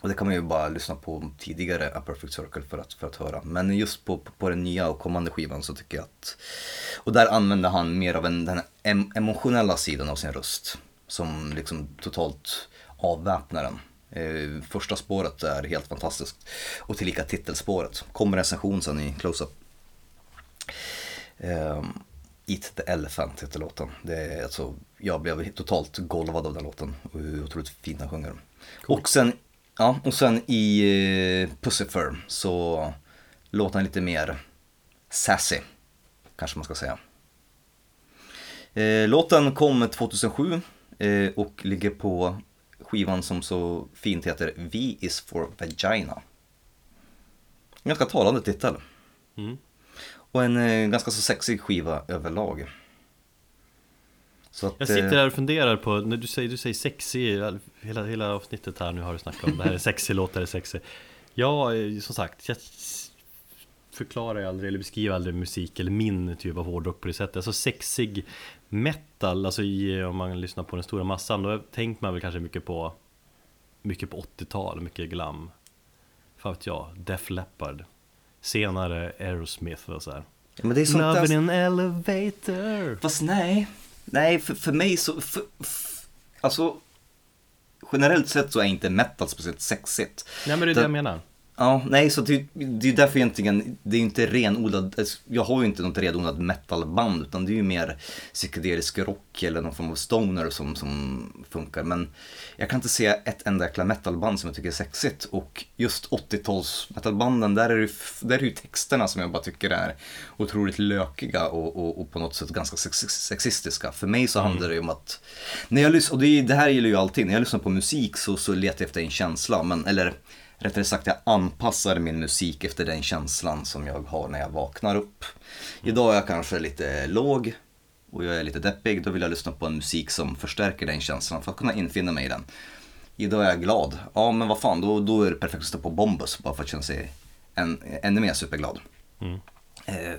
Och det kan man ju bara lyssna på tidigare A Perfect Circle för att, för att höra. Men just på, på, på den nya och kommande skivan så tycker jag att... Och där använder han mer av en, den em, emotionella sidan av sin röst. Som liksom totalt avväpnar den. Eh, första spåret är helt fantastiskt. Och tillika titelspåret. Kommer recension sen i Close-Up. Um, Eat the Elephant heter låten. Det är alltså, jag blev totalt golvad av den låten. Och hur otroligt fint han sjunger. Och sen, ja, och sen i eh, Pussifer så låter han lite mer sassy. Kanske man ska säga. Eh, låten kom 2007 eh, och ligger på skivan som så fint heter V is for Vagina. En ganska talande titel.
Mm.
Och en ganska så sexig skiva överlag. Att,
Jag sitter
eh,
här och funderar på, när du säger, du säger sexig, hela, hela avsnittet här nu har du snackat om. Det här är sexig låt, det här är sexig? Ja, eh, som sagt, jag förklarar ju aldrig eller beskriver aldrig musik eller min typ av hårdrock på det sättet. Alltså sexig metal, alltså i, om man lyssnar på den stora massan Då tänker man väl kanske mycket på Mycket på 80-tal, mycket glam. Fan vet jag, Def Leppard Senare Aerosmith och så här.
Ja, men det är sånt
Love in an elevator.
Fast nej, nej för, för mig så, för, f- alltså generellt sett så är inte metal speciellt sexigt.
Nej men det är det
Det-
jag menar
Ja, nej så det, det är därför egentligen, det är inte renodlad, alltså, jag har ju inte något renodlat metalband utan det är ju mer psykedelisk rock eller någon form av stoner som, som funkar. Men jag kan inte se ett enda jäkla metalband som jag tycker är sexigt och just 80-tals metalbanden där är, det, där är ju texterna som jag bara tycker är otroligt lökiga och, och, och på något sätt ganska sex, sexistiska. För mig så handlar det ju om att, när jag lyssnar, och det, det här gäller ju alltid, när jag lyssnar på musik så, så letar jag efter en känsla, men, eller rättare sagt jag anpassar min musik efter den känslan som jag har när jag vaknar upp. Idag är jag kanske lite låg och jag är lite deppig, då vill jag lyssna på en musik som förstärker den känslan för att kunna infinna mig i den. Idag är jag glad, ja men vad fan, då, då är det perfekt att stå på Bombus bara för att känna sig en, ännu mer superglad.
Mm.
Eh,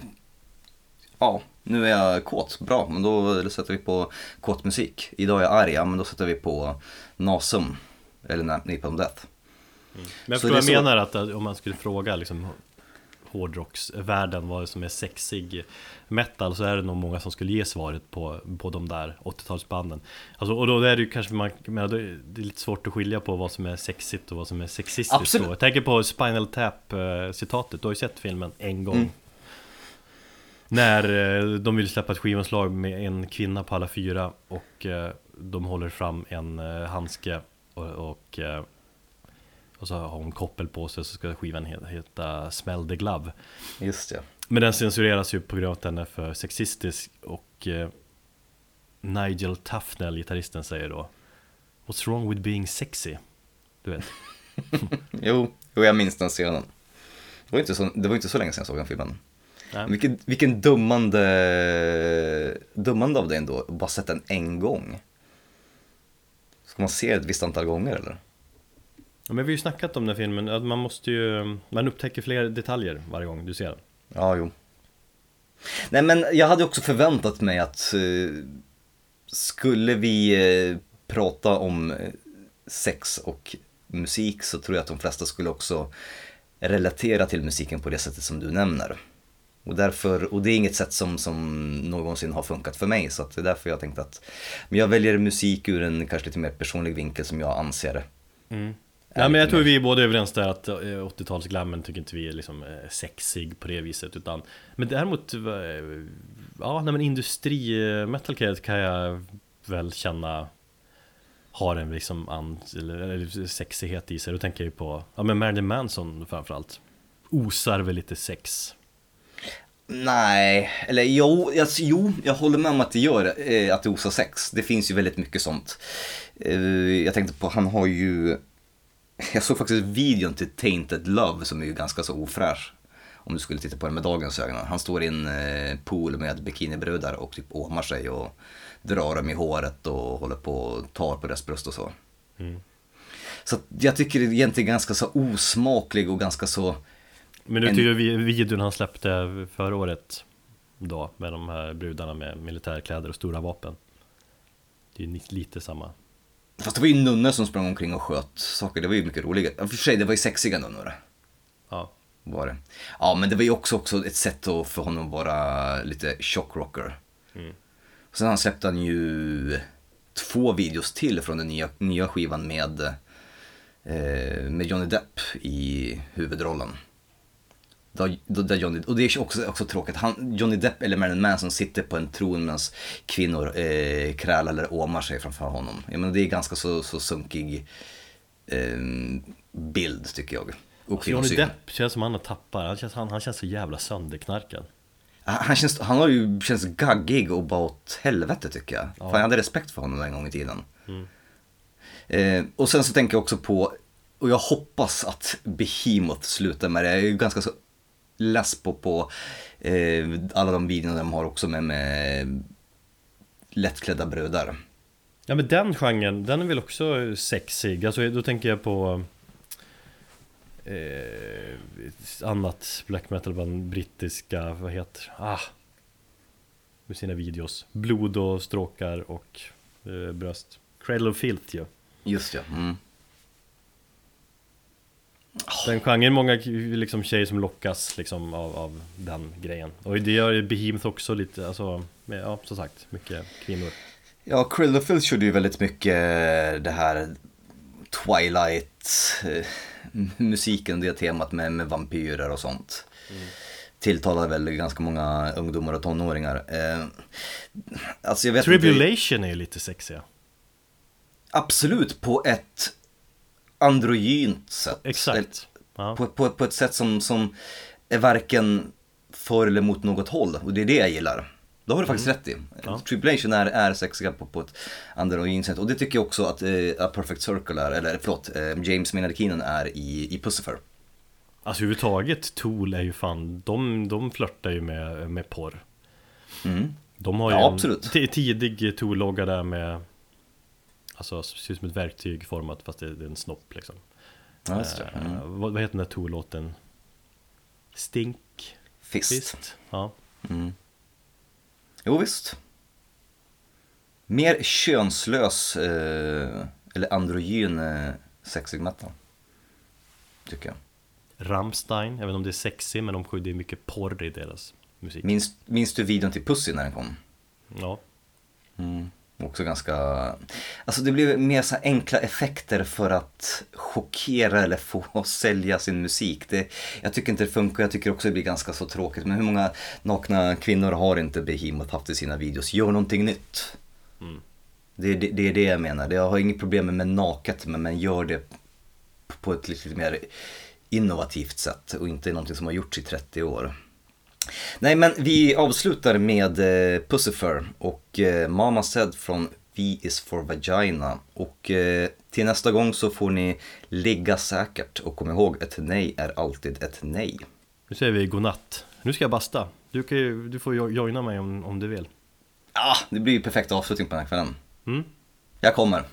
ja, nu är jag kåt, bra, men då sätter vi på kåt musik. Idag är jag arg, ja, men då sätter vi på Nasum, eller Napalm Death.
Men jag förstår vad jag menar att att om man skulle fråga liksom hårdrocksvärlden vad som är sexig metal så är det nog många som skulle ge svaret på, på de där 80-talsbanden alltså, Och då är det ju kanske man, menar, det är lite svårt att skilja på vad som är sexigt och vad som är sexistiskt.
Absolut.
Jag tänker på Spinal Tap eh, citatet, du har ju sett filmen en gång.
Mm.
När eh, de vill släppa ett skivomslag med en kvinna på alla fyra och eh, de håller fram en eh, handske och, och, och så har hon koppel på sig så ska skivan he- heta Smell the Glove
Just det.
Men den censureras ju på grund av att den är för sexistisk och eh, Nigel Tufnell, gitarristen, säger då What's wrong with being sexy? Du vet
Jo, jo, jag minns den scenen. Det var inte så, det var inte så länge sedan jag såg den filmen.
Nej.
Vilken, vilken dummande, dummande av dig ändå, bara sett den en gång. Ska man se ett visst antal gånger eller?
Ja, men vi har ju snackat om den här filmen, att man måste ju Man upptäcker fler detaljer varje gång du ser den
Ja, jo. Nej men jag hade också förväntat mig att eh, skulle vi eh, prata om eh, sex och musik så tror jag att de flesta skulle också relatera till musiken på det sättet som du nämner. Och, därför, och det är inget sätt som, som någonsin har funkat för mig så det är därför jag tänkte att men jag väljer musik ur en kanske lite mer personlig vinkel som jag anser det.
Ja, men jag tror vi är både överens där att eh, 80-talsglammen tycker inte vi är liksom eh, sexig på det viset utan Men däremot, eh, ja nej men industri-metalcare kan jag väl känna Har en liksom an, eller sexighet i sig, då tänker jag ju på, ja men Marilyn Manson framförallt Osar väl lite sex
Nej, eller jo, alltså, jo, jag håller med om att det gör, eh, att det osar sex. Det finns ju väldigt mycket sånt. Eh, jag tänkte på, han har ju, jag såg faktiskt videon till Tainted Love som är ju ganska så ofräsch. Om du skulle titta på den med dagens ögon. Han står i en eh, pool med bikinibrudar och typ åmar sig och drar dem i håret och håller på och tar på deras bröst och så. Så att jag tycker det är egentligen ganska så osmaklig och ganska så
Men du
En-
tycker vi- videon han släppte förra året Då, med de här brudarna med militärkläder och stora vapen Det är lite samma
Fast det var ju nunnor som sprang omkring och sköt saker, det var ju mycket roligare. För sig, det var ju sexiga nunnor.
Ja,
Var det. Ja, men det var ju också, också ett sätt att, för honom att vara lite shockrocker. Sen han släppte han ju två videos till från den nya, nya skivan med, eh, med Johnny Depp i huvudrollen. Där, Johnny, och det är också, också tråkigt, han, Johnny Depp eller Marilyn Manson sitter på en tron medan kvinnor eh, krälar eller åmar sig framför honom. Jag menar, det är ganska så, så sunkig eh, bild tycker jag. Och
Alltså, Johnny. Depp känns som han har tappat, han känns, han, han känns så jävla sönderknarkad
Han, han känns, han har ju känns gaggig och bara åt helvete tycker jag. Fan, jag hade respekt för honom en gång i tiden. Eh, och sen så tänker jag också på, och jag hoppas att Behemoth slutar med det. Jag är ju ganska så less på, på eh, alla de videorna de har också med, med lättklädda brudar.
Ja men den genren, den är väl också sexig, alltså då tänker jag på eh, annat black metal-band, brittiska, vad heter ah, Med sina videos, blod och stråkar och eh, bröst Cradle of Filth ju
Just ja. Mm.
Den genren, många liksom tjejer som lockas liksom av, av den grejen. Och det gör ju Behemoth också lite, alltså, med, ja som sagt, mycket kvinnor.
Ja, Krillofil körde ju väldigt mycket det här Twilight eh, musiken, det temat med, med vampyrer och sånt. Tilltalade väl ganska många ungdomar och tonåringar. Eh, alltså vet inte,
Tribulation är ju lite sexiga.
Absolut på ett androgynt sätt.
Exakt ja.
På, på, på ett sätt som, som är varken för eller mot något håll. Och det är det jag gillar. Då har du faktiskt rätt i.
Mm. Ja.
Tribulation är, är sexiga på, på ett androgynt sätt. Och det tycker jag också att eh, A Perfect Circle är, eller förlåt, eh, James Maynard Keenan är i, i Pussifer.
Alltså överhuvudtaget Tool är ju fan, de, de flörtar ju med, med porr
Mm.
De har ju
Ja,
en
absolut.
tidig Tool-logga där med Alltså ser ut som ett verktyg format fast det är en snopp liksom
Ja.
Eh,
Mm.
vad, vad heter den där Tool-låten? Stink?
Fist.
Fist? Ja
Mm. Jo visst. Mer könslös, eh, eller androgyn eh, sexig metal. Tycker jag.
Rammstein, inte om det är sexy men de det är mycket porr i deras musik
Minns, minns du videon till Pussy när den kom?
Ja
Mm. Också ganska, alltså det blev mer så enkla effekter för att chockera eller få sälja sin musik. Det, jag tycker inte det funkar, jag tycker också det blir ganska så tråkigt. Men hur många nakna kvinnor har inte Behemoth haft i sina videos? Gör någonting nytt. Det, det, det är det jag menar. Jag har inget problem med naket, men, men gör det på ett lite mer innovativt sätt och inte någonting som har gjorts i 30 år. Nej men vi avslutar med eh, Pussifer och eh, Mama Said från V is for Vagina. Och eh, till nästa gång så får ni ligga säkert och kom ihåg ett nej är alltid ett nej.
Nu säger vi godnatt Nu ska jag basta Du, kan ju, du får jo- joina mig om, om du vill
Ah, det blir ju perfekt avslutning på den här kvällen.
Mm.
Jag kommer.